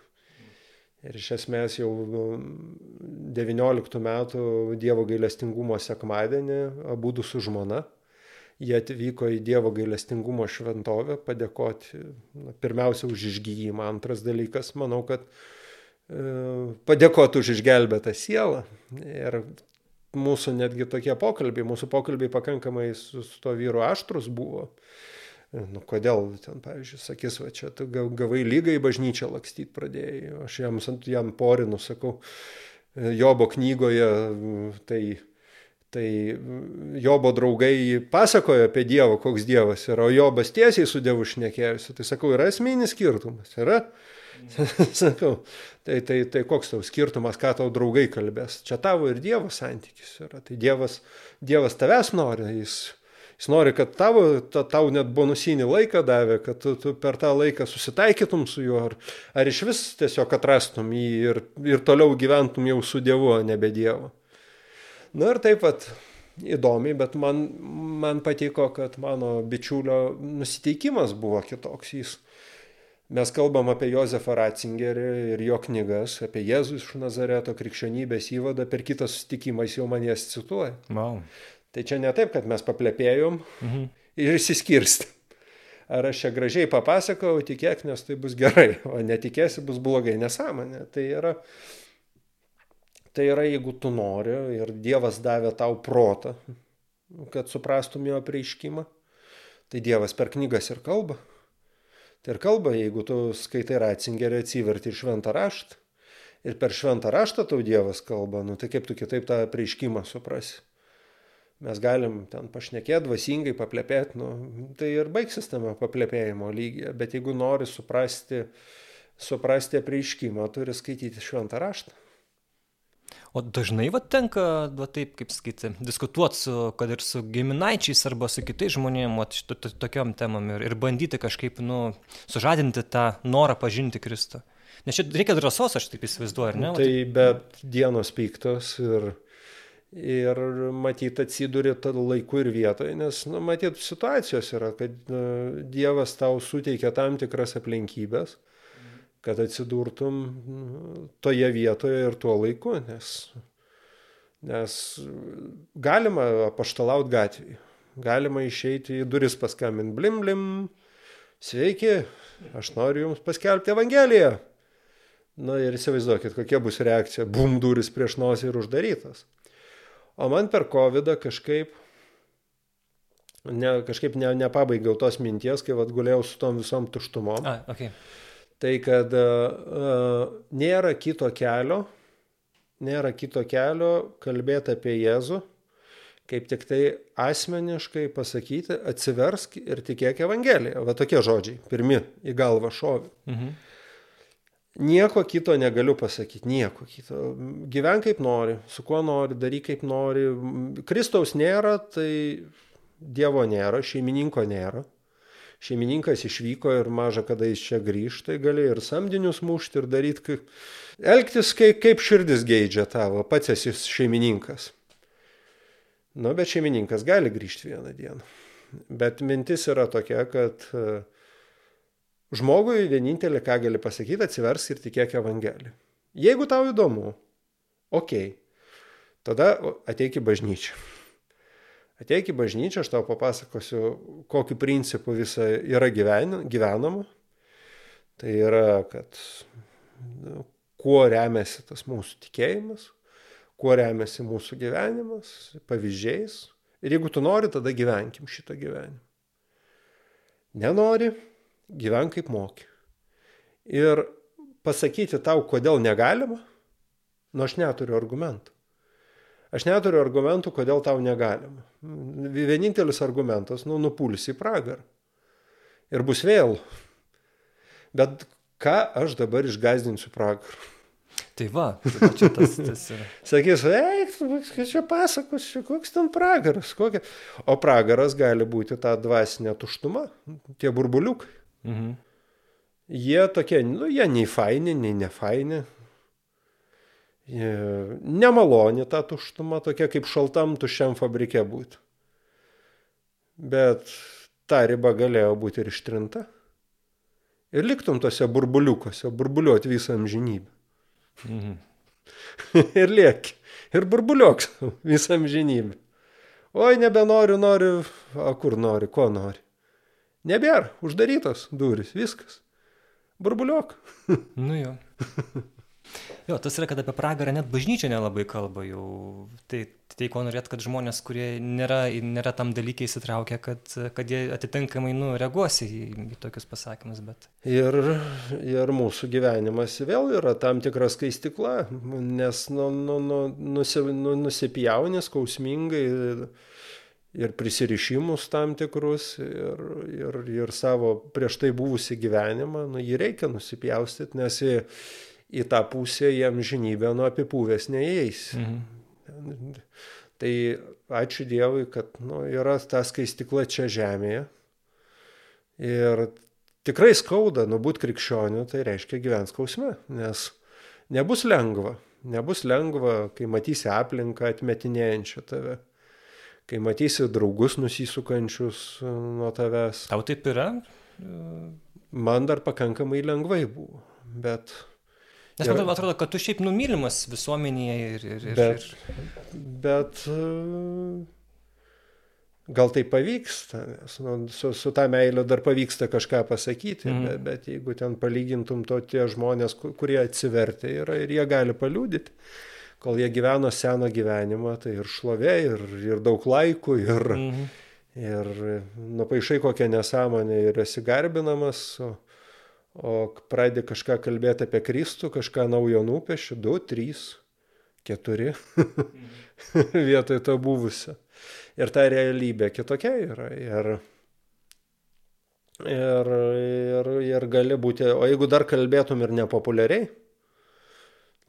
Ir iš esmės jau 19 metų Dievo gailestingumo sekmadienį abu su žmona jie atvyko į Dievo gailestingumo šventovę padėkoti na, pirmiausia už išgyjimą. Antras dalykas, manau, kad e, padėkoti už išgelbėtą sielą. Ir mūsų netgi tokie pokalbiai, mūsų pokalbiai pakankamai su, su to vyru aštrus buvo. E, nu, kodėl ten, pavyzdžiui, sakys, va čia tu gavai lygai bažnyčią lakstyti pradėjai. Aš jam, jam porinu, sakau, e, Jobo knygoje, tai Tai Jobo draugai pasakojo apie Dievą, koks Dievas yra, o Jobas tiesiai su Dievu šnekėjusi. Tai sakau, yra esminis skirtumas. Yra? sakau, tai, tai, tai koks tau skirtumas, ką tau draugai kalbės. Čia tavo ir Dievo santykis yra. Tai Dievas, dievas tavęs nori, jis, jis nori, kad tavo, ta, tau net bonusinį laiką davė, kad tu, tu per tą laiką susitaikytum su juo, ar, ar iš vis tiesiog atrastum jį ir, ir toliau gyventum jau su Dievu, nebe Dievu. Na ir taip pat įdomiai, bet man, man patiko, kad mano bičiulio nusiteikimas buvo kitoks. Jis, mes kalbam apie Jozefą Ratzingerį ir jo knygas, apie Jėzus iš Nazareto krikščionybės įvadą, per kitą susitikimą jis jau man jas cituoja. Wow. Tai čia ne taip, kad mes paplepėjom mhm. ir išsiskirstėm. Ar aš čia gražiai papasakau, tikėk, nes tai bus gerai, o netikėsi bus blogai, nesąmonė. Tai yra Tai yra, jeigu tu nori ir Dievas davė tau protą, kad suprastum jo prieiškimą, tai Dievas per knygas ir kalba. Tai ir kalba, jeigu tu skaitai ratzingerį, atsiverti ir šventą raštą. Ir per šventą raštą tau Dievas kalba, nu tai kaip tu kitaip tą prieiškimą suprasi. Mes galim ten pašnekėti, dvasingai paplepėti, nu, tai ir baigsis tame paplepėjimo lygyje. Bet jeigu nori suprasti, suprasti prieiškimą, turi skaityti šventą raštą. O dažnai va tenka, va taip, kaip sakyti, diskutuoti su, kad ir su giminaičiais arba su kitais žmonėmis, šito to, tokiom temam ir, ir bandyti kažkaip, nu, sužadinti tą norą pažinti Kristų. Nes čia reikia drąsos, aš taip įsivaizduoju, ar ne? Tai bet dienos piktos ir, Ir matyt atsiduri laiku ir vietoje, nes, nu, matyt, situacijos yra, kad uh, Dievas tau suteikia tam tikras aplinkybės, kad atsidurtum toje vietoje ir tuo laiku, nes, nes galima paštalauti gatvėje, galima išeiti į duris paskambinti, blim blim, sveiki, aš noriu jums paskelbti Evangeliją. Na ir įsivaizduokit, kokia bus reakcija, bum duris prieš nosį ir uždarytas. O man per COVID kažkaip, ne, kažkaip ne, nepabaigiau tos minties, kai vad gulėjau su tom visom tuštumom. A, okay. Tai kad uh, nėra kito kelio, nėra kito kelio kalbėti apie Jėzų, kaip tik tai asmeniškai pasakyti, atsiversk ir tikėk Evangeliją. Va tokie žodžiai, pirmi į galvą šovi. Mhm. Nieko kito negaliu pasakyti, nieko kito. Gyven kaip nori, su kuo nori, daryk kaip nori. Kristaus nėra, tai Dievo nėra, šeimininko nėra. Šeimininkas išvyko ir maža kada jis čia grįžta, tai gali ir samdinius mušti ir daryti, kaip... elgtis kaip, kaip širdis geidžia tavo, pats esi šeimininkas. Nu, bet šeimininkas gali grįžti vieną dieną. Bet mintis yra tokia, kad uh, Žmogui vienintelė, ką gali pasakyti, atsivers ir tikėk Evangeliją. Jeigu tau įdomu, ok, tada ateik į bažnyčią. Ateik į bažnyčią, aš tau papasakosiu, kokiu principu visa yra gyven, gyvenama. Tai yra, kad nu, kuo remiasi tas mūsų tikėjimas, kuo remiasi mūsų gyvenimas, pavyzdžiais. Ir jeigu tu nori, tada gyvenkim šitą gyvenimą. Nenori, gyvenk kaip moki. Ir pasakyti tau, kodėl negalima, nu aš neturiu argumentų. Aš neturiu argumentų, kodėl tau negalima. Vienintelis argumentas, nu, nupulsi į pragarą. Ir bus vėl. Bet ką aš dabar išgazdinsiu pragarą? Tai va, tai čia tas, tas yra. Sakys, eik, čia pasakosiu, koks ten pragaras. Kokia... O pragaras gali būti ta dvasinė tuštuma, tie burbuliukai. Mhm. Jie tokie, nu, jie nei faini, nei nefaini. Nemaloni ta tuštuma, tokia kaip šaltam tuščiam fabrike būti. Bet ta riba galėjo būti ir ištrinta. Ir liktum tose burbuliukose, burbuliuot visą amžinybę. Mhm. ir lieki. Ir burbuliuok visą amžinybę. Oi, nebenoriu, noriu, o kur nori, ko nori. Nebėra, uždarytos durys, viskas. Burbuliok. nu jo. Jo, tas yra, kad apie pragarą net bažnyčia nelabai kalba jau. Tai, tai ko norėt, kad žmonės, kurie nėra, nėra tam dalykiai įsitraukę, kad, kad jie atitinkamai nu, reaguosi į, į tokius pasakymus. Bet... Ir, ir mūsų gyvenimas vėl yra tam tikra skaistikla, nes nu, nu, nu, nusi, nu, nusipjauni skausmingai ir prisirišimus tam tikrus, ir, ir, ir savo prieš tai buvusi gyvenimą, nu, jį reikia nusipjaustyti, nes į, į tą pusę jam žinybę nuo apipūvės neįeis. Mhm. Tai ačiū Dievui, kad nu, yra ta skaistikla čia žemėje. Ir tikrai skauda, nu būt krikščioniu, tai reiškia gyvens skausme, nes nebus lengva. Nebus lengva, kai matysi aplinką atmetinėjančią tave kai matysi draugus nusisukančius e, nuo tavęs. Tau taip yra? Man dar pakankamai lengvai buvo, bet... Nes man atrodo, kad tu šiaip numylimas visuomenėje ir... ir, ir bet, bet e, gal tai pavyksta, nes nu, su, su tą meilę dar pavyksta kažką pasakyti, mm. bet, bet jeigu ten palygintum to tie žmonės, kurie atsivertė yra ir jie gali paliūdyti, kol jie gyveno seną gyvenimą, tai ir šlovė, ir, ir daug laikų, ir, mhm. ir nupaišai kokią nesąmonę ir esi garbinamas, o, o pradedi kažką kalbėti apie Kristų, kažką naujo nupieši, du, trys, keturi, mhm. vietoj to buvusio. Ir ta realybė kitokia yra. Ir, ir, ir, ir gali būti, o jeigu dar kalbėtum ir nepopuliariai,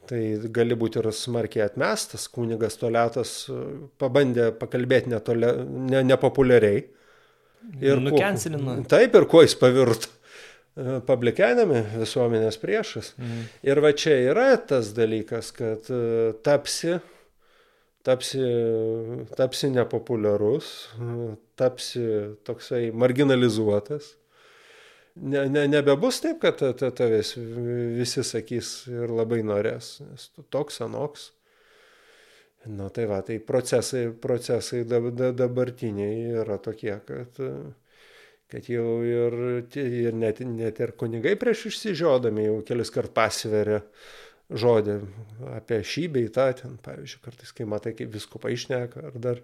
Tai gali būti ir smarkiai atmestas, kunigas Toletas e, pabandė pakalbėti netole, ne, nepopuliariai. Ir Nukensilino. Taip, ir kuo jis pavirto. Publikenami visuomenės priešas. Mm. Ir va čia yra tas dalykas, kad e, tapsi tapsi, tapsi nepopuliarus, tapsi toksai marginalizuotas. Ne, ne, nebebus taip, kad tavęs visi sakys ir labai norės, nes tu toks anoks. Na tai va, tai procesai, procesai dabartiniai yra tokie, kad, kad jau ir, ir net, net ir kunigai prieš išsižiodami jau kelis kart pasveria žodį apie šį bei tą, ten, pavyzdžiui, kartais, kai matai, kaip viskupa išneka, ar dar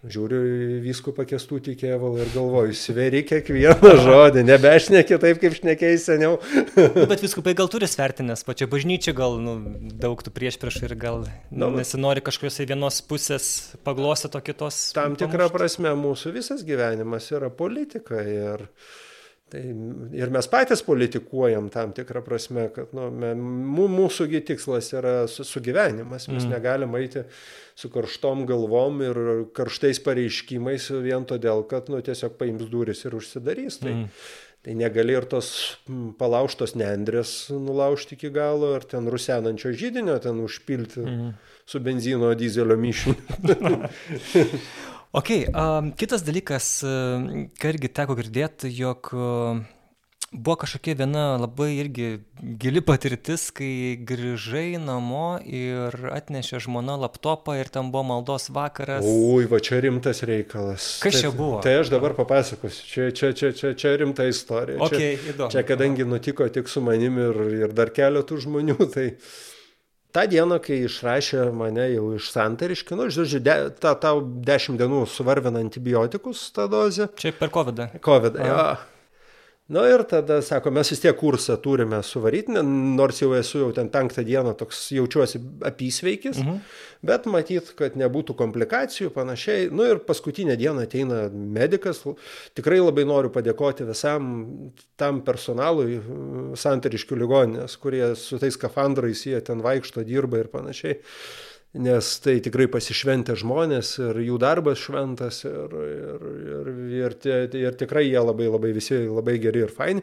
žiūriu viskupą kestutį kėvalą ir galvoju, sveri kiekvieną žodį, nebešneki taip, kaip šnekėjai seniau. nu, bet viskupai gal turi svertinės, pačia bažnyčia gal nu, daug tų prieš prieš ir gal nu, nesinori kažkokios vienos pusės paglosti to kitos. Tam tikrą prasme mūsų visas gyvenimas yra politika ir Tai ir mes patys politikuojam tam tikrą prasme, kad nu, mūsųgi tikslas yra sugyvenimas, mes mm. negalim eiti su karštom galvom ir karštais pareiškimais vien todėl, kad nu, tiesiog paims duris ir užsidarys. Tai, mm. tai negali ir tos palauštos nendrės nulaužti iki galo, ar ten rusenančio žydinio ten užpilti mm. su benzino dizelio mišiniu. Ok, um, kitas dalykas, ką irgi teko girdėti, jog uh, buvo kažkokia viena labai irgi gili patirtis, kai grįžai namo ir atnešė žmona laptopą ir ten buvo maldos vakaras. Ui, va čia rimtas reikalas. Kas tai, čia buvo? Tai aš dabar papasakosiu. Čia, čia, čia, čia, čia rimta istorija. Okay, čia, įdomu. čia kadangi nutiko tik su manim ir, ir dar keletų žmonių, tai... Ta diena, kai išrašė mane jau iš santariškių, nu, žodžiu, de, ta, tau dešimt dienų suvarvina antibiotikus tą dozę. Čia per COVID. -ą. COVID, jo. Na ir tada, sako, mes vis tiek kursą turime suvaryti, nors jau esu jau ten penktą dieną toks jaučiuosi apysveikis, mhm. bet matyt, kad nebūtų komplikacijų panašiai. Na nu, ir paskutinę dieną ateina medikas, tikrai labai noriu padėkoti visam tam personalui santariškių ligoninės, kurie su tais skafandrais jie ten vaikšto, dirba ir panašiai nes tai tikrai pasišventę žmonės ir jų darbas šventas ir, ir, ir, ir, tie, ir tikrai jie labai labai visi labai geri ir faini.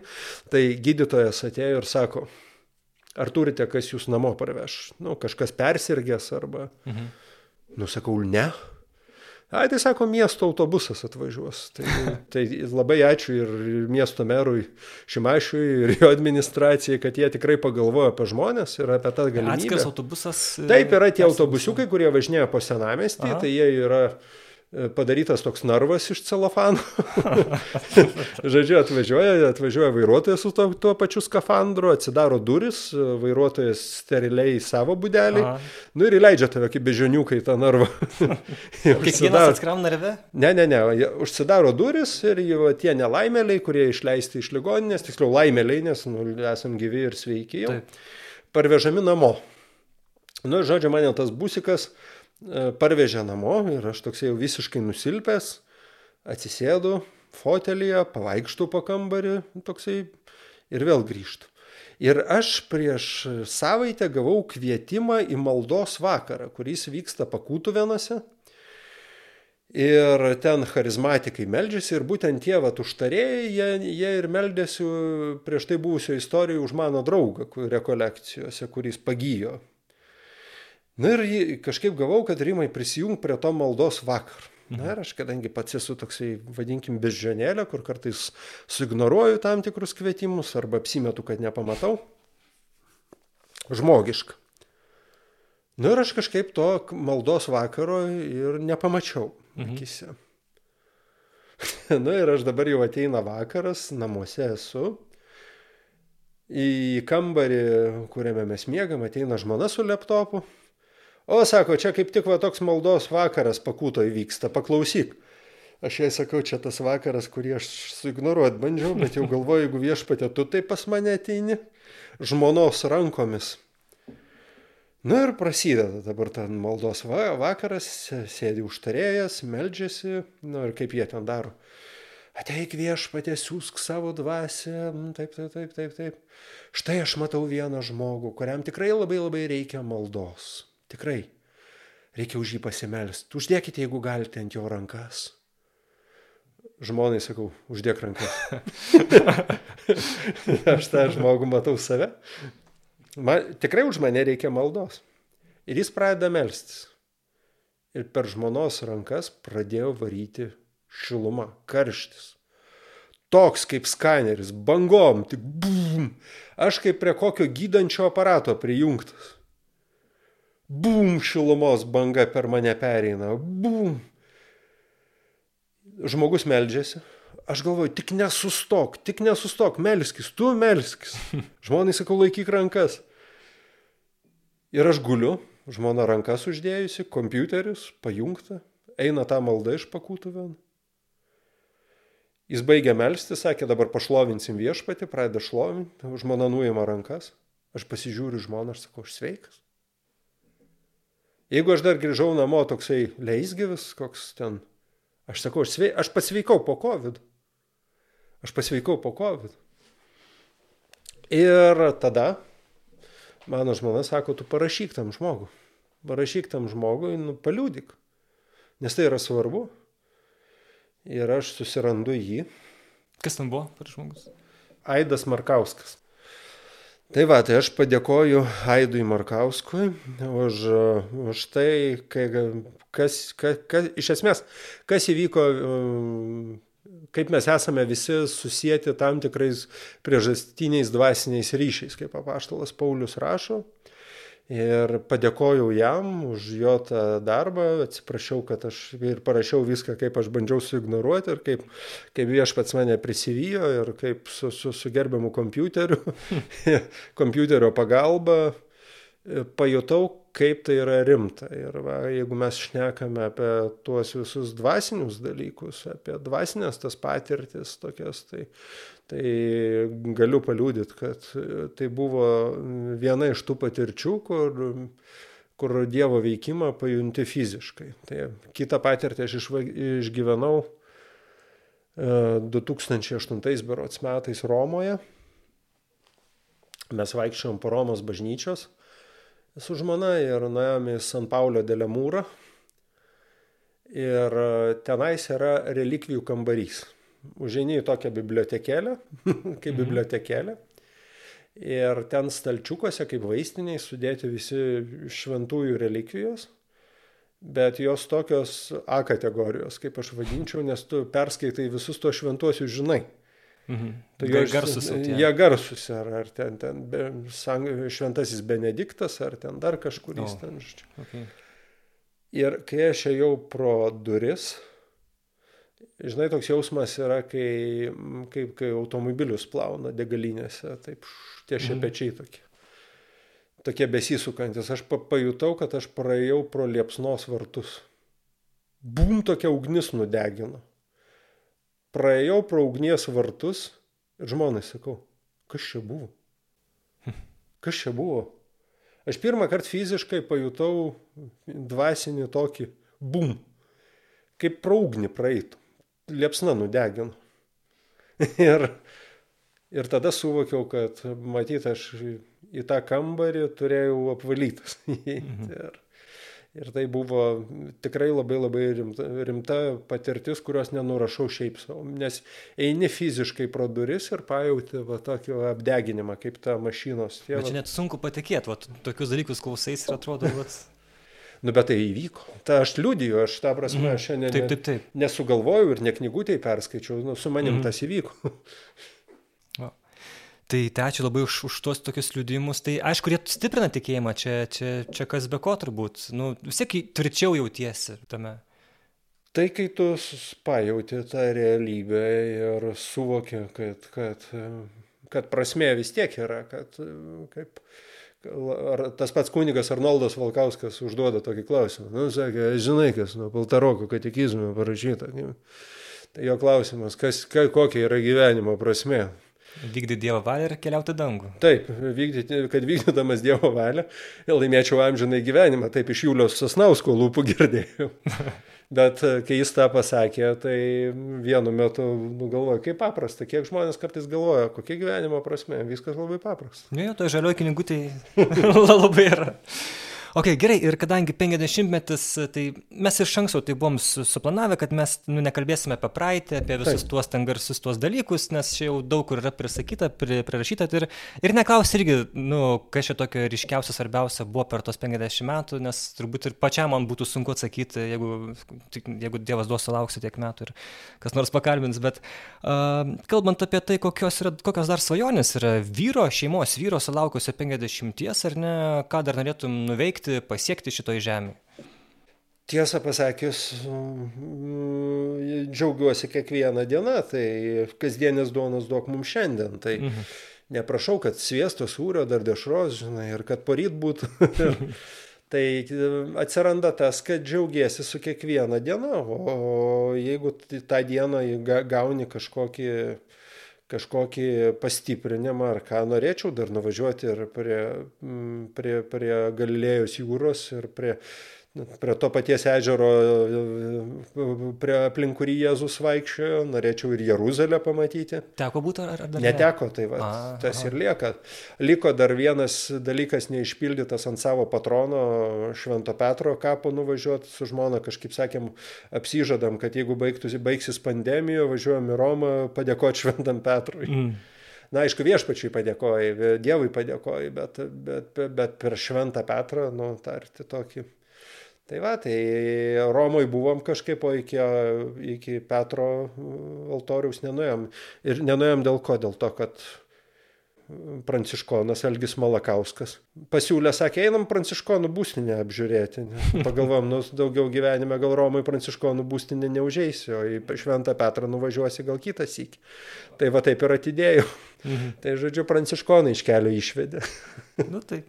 Tai gydytojas atėjo ir sako, ar turite, kas jūs namo parveš? Nu, kažkas persirgęs arba... Mhm. Nusakau, ne. Ai, tai sako, miesto autobusas atvažiuos. Tai, tai labai ačiū ir miesto merui Šimašiui ir jo administracijai, kad jie tikrai pagalvojo apie žmonės ir apie tą galimybę. Atskiras autobusas. Taip, yra tie autobusiukai, kurie važinėja po senamestį, Aha. tai jie yra padarytas toks narvas iš celofano. Žodžiu, atvažiuoja, atvažiuoja vairuotojas su to, tuo pačiu skafandru, atsidaro duris, vairuotojas steriliai į savo būdelį, Aha. nu ir įleidžia tave kaip bežioniukai tą narvą. Kiekvienas atskram narve? Ne, ne, ne, užsidaro duris ir jau tie nelaimėliai, kurie išleisti iš ligoninės, tiksliau laimėliai, nes nu, esam gyvi ir sveiki jau, Taip. parvežami namo. Nu, žodžiu, mane tas busikas, uh, parvežė namo ir aš toks jau visiškai nusilpęs, atsisėdu fotelyje, pavaikštų po kambarį toksai ir vėl grįžtų. Ir aš prieš savaitę gavau kvietimą į maldos vakarą, kuris vyksta pakūtų vienose. Ir ten charizmatikai meldžiasi ir būtent tie vat užtarėjai, jie, jie ir meldėsi prieš tai buvusio istorijoje už mano draugą rekolekcijose, kuris pagyjo Na ir kažkaip gavau, kad Rimai prisijung prie to maldos vakar. Na mhm. ir aš, kadangi pats esu toksai, vadinkim, bežionėlė, kur kartais suignoruoju tam tikrus kvietimus arba apsimetu, kad nepamatau. Žmogiška. Na ir aš kažkaip to maldos vakaro ir nepamačiau mhm. akise. Na ir aš dabar jau ateina vakaras, namuose esu. Į kambarį, kuriame mes miegam, ateina žmona su laptopu. O, sako, čia kaip tik va toks maldos vakaras pakūto įvyksta, paklausyk. Aš jai sakau, čia tas vakaras, kurį aš suignoruot bandžiau, bet jau galvoju, jeigu viešpatė, tu taip pas mane ateini, žmonos rankomis. Na ir prasideda dabar ten maldos va vakaras, sėdi užtarėjas, meldžiasi, na ir kaip jie ten daro. Ateik viešpatė, siūsk savo dvasę, taip, taip, taip, taip, taip. Štai aš matau vieną žmogų, kuriam tikrai labai labai reikia maldos. Tikrai. Reikia už jį pasimelsti. Uždėkite, jeigu galite, ant jo rankas. Žmonai sakau, uždėk rankas. Aš tą žmogų matau save. Man, tikrai už mane reikia maldos. Ir jis pradeda melstis. ir per žmonos rankas pradėjo varyti šiluma, karštis. Toks kaip skaneris, bangom, tik bum. Aš kaip prie kokio gydančio aparato prijungtas. Bum, šilumos banga per mane pereina. Bum. Žmogus meldžiasi. Aš galvoju, tik nesustok, tik nesustok, melskis, tu melskis. Žmonai sakau, laikyk rankas. Ir aš guliu, žmona rankas uždėjusi, kompiuteris pajungta, eina tą maldą iš pakūtuvę. Jis baigė melsti, sakė, dabar pašlovinsim viešpatį, pradeda šlovinti, žmona nuima rankas, aš pasižiūriu žmoną, aš sakau, aš sveikas. Jeigu aš dar grįžau namo toksai leisgyvis, koks ten, aš sakau, aš, svei, aš pasveikau po COVID. Aš pasveikau po COVID. Ir tada mano žmona sako, tu parašyk tam žmogui. Parašyk tam žmogui, nu, paliūdik. Nes tai yra svarbu. Ir aš susirandu jį. Kas ten buvo per žmogus? Aidas Markauskas. Tai va, tai aš padėkoju Aidui Markauskui už, už tai, kai, kas, kas, kas, iš esmės, kas įvyko, kaip mes esame visi susijęti tam tikrais priežastiniais dvasiniais ryšiais, kaip apaštalas Paulius rašo. Ir padėkojau jam už jo tą darbą, atsiprašiau, kad aš ir parašiau viską, kaip aš bandžiau suignoruoti ir kaip, kaip viešpats mane prisivijo ir kaip su, su, su gerbiamu kompiuteriu, kompiuterio pagalba pajutau, kaip tai yra rimta. Ir va, jeigu mes šnekame apie tuos visus dvasinius dalykus, apie dvasinės tas patirtis tokias, tai, tai galiu paliūdyti, kad tai buvo viena iš tų patirčių, kur kur Dievo veikimą pajunti fiziškai. Tai kitą patirtį aš išgyvenau 2008 e, berots metais Romoje. Mes vaikščiom po Romos bažnyčios su žmona ir nuėjome į San Paulio Delemūrą. Ir e, tenais yra relikvijų kambarys. Užeini į tokią bibliotekėlę, kaip mhm. bibliotekėlė. Ir ten stalčiukuose, kaip vaistiniai, sudėti visi šventųjų relikvijos. Bet jos tokios A kategorijos, kaip aš vadinčiau, nes tu perskaitai visus tos šventuosius žinai. Mhm. Tai jie garsus. Jie garsus, ar, ar ten, ten be, sang, šventasis Benediktas, ar ten dar kažkuris oh. ten. Okay. Ir kai aš ėjau pro duris, žinai, toks jausmas yra, kai, kaip kai automobilius plauna degalinėse, taip tie mhm. šepečiai tokie. Tokie besisukantis. Aš pajutau, kad aš praėjau pro liepsnos vartus. Bum, tokia ugnis nudegino praėjau pro ugnies vartus ir žmonai sakau, kas čia buvo? Kas čia buvo? Aš pirmą kartą fiziškai pajutau dvasinį tokį bum, kaip praugnį praeitų, liepsna nudegino. ir, ir tada suvokiau, kad matyt, aš į tą kambarį turėjau apvalytas. mhm. ir, Ir tai buvo tikrai labai labai rimta, rimta patirtis, kurios nenurašau šiaip savo. Nes eini fiziškai pro duris ir pajauti va, tokį apdeginimą, kaip ta mašinos. Tie, bet čia net sunku patikėti, va, tokius dalykus klausais ir atrodo, va. Nu, bet tai įvyko. Ta aš liūdiju, aš tą prasme, mm. šiandien taip, taip, taip. nesugalvojau ir ne knygutėj perskaičiau, nu, su manim mm. tas įvyko. Tai, tai ačiū labai už, už tuos tokius liudijimus. Tai aišku, jie stiprina tikėjimą, čia, čia, čia kas be ko turbūt. Nu, vis tiek tvirčiau jautiesi tame. Tai kai tu pajauti tą realybę ir suvoki, kad, kad, kad prasmė vis tiek yra, kad kaip, ar tas pats kunigas Arnoldas Valkauskas užduoda tokį klausimą. Nu, sakė, žinai, kas nuo Paltaroko katekizme parašyta. Tai jo klausimas, kas, kokia yra gyvenimo prasmė. Vykdyti Dievo valią ir keliauti dangų. Taip, vykdyti, kad vykdydamas Dievo valią laimėčiau amžinai gyvenimą. Taip iš Julius Sasnausko lūpų girdėjau. Bet e, kai jis tą pasakė, tai vienu metu nu, galvoju, kaip paprasta, kiek žmonės kartais galvoja, kokia gyvenimo prasme, viskas labai paprasta. Ne, nu, to žalioji knygutė labai yra. Ok, gerai, ir kadangi 50-metis, tai mes iš anksto tai buvom suplanavę, kad mes nu, nekalbėsime apie praeitį, apie visus Taip. tuos ten garsius tuos dalykus, nes čia jau daug kur yra prisakyta, pri, prirašyta ir, ir neklausti irgi, nu, kas čia tokio ryškiausio, svarbiausia buvo per tos 50 metų, nes turbūt ir pačiam man būtų sunku atsakyti, jeigu, jeigu Dievas duos sulauksiu tiek metų ir kas nors pakalbins, bet uh, kalbant apie tai, kokios, yra, kokios dar svajonės yra vyro, šeimos vyro sulaukusio 50 ar ne, ką dar norėtum nuveikti, pasiekti, pasiekti šitoj žemėje? Tiesą pasakius, mm, džiaugiuosi kiekvieną dieną, tai kasdienės duonos duok mums šiandien. Tai mhm. neprašau, kad sviesto sūrio dar dešros, žinai, ir kad poryt būtų. tai atsiranda tas, kad džiaugiesi su kiekviena diena, o jeigu tą dieną gauni kažkokį kažkokį pastiprinimą ar ką norėčiau dar nuvažiuoti ir prie, prie, prie Galilėjos jūros ir prie prie to paties ežero, prie aplink kurį Jėzus vaikščiojo, norėčiau ir Jeruzalę pamatyti. Teko būti ar, ar dar? Neteko, tai va, a, tas aha. ir lieka. Liko dar vienas dalykas neišpildytas ant savo patrono Švento Petro kapo nuvažiuoti su žmona, kažkaip sakėm, apsižadam, kad jeigu baigtųsi, baigsis pandemija, važiuojam į Romą padėkoti Šventam Petrui. Mm. Na, aišku, viešpačiui padėkoji, Dievui padėkoji, bet, bet, bet, bet per Šventą Petrą, nu, tarti tokį Tai va, tai Romoje buvom kažkaip, o iki, iki Petro altoriaus nenuėjom. Ir nenuėjom dėl ko? Dėl to, kad pranciškonas Elgis Malakauskas pasiūlė, sakė, einam pranciškonų būstinę apžiūrėti. Pagalvom, nu, daugiau gyvenime gal Romai pranciškonų būstinę neužeisi, o į Šventą Petrą nuvažiuosi gal kitą sykį. Tai va taip ir atidėjau. Mhm. Tai žodžiu, pranciškonai iš kelio išvedė. nu tai,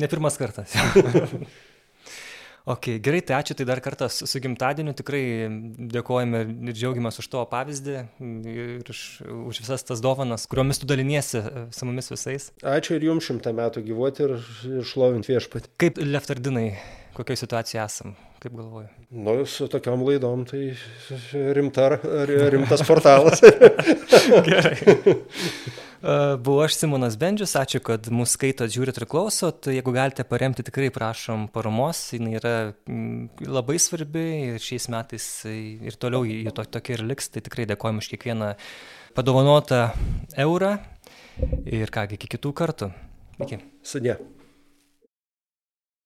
ne pirmas kartas. Ok, gerai, tai ačiū tai dar kartą su, gimtadieniu, tikrai dėkojame ir džiaugiamės už tavo pavyzdį ir už, už visas tas dovanas, kuriomis tu daliniesi e, su mumis visais. Ačiū ir jums šimtą metų gyvuoti ir, ir šlovinti viešpatį. Kaip Leftardinai, kokioje situacijoje esam, kaip galvoju? Nu, su tokiam laidom tai rimta, rimtas portalas. gerai. Buvau aš Simonas Bendžius, ačiū, kad mūsų skaitot, žiūrit ir klausot. Jeigu galite paremti, tikrai prašom paramos, jinai yra labai svarbi ir šiais metais ir toliau jį to, tokia ir liks, tai tikrai dėkojom už kiekvieną padovanotą eurą ir kągi, iki kitų kartų. Iki. Sudė.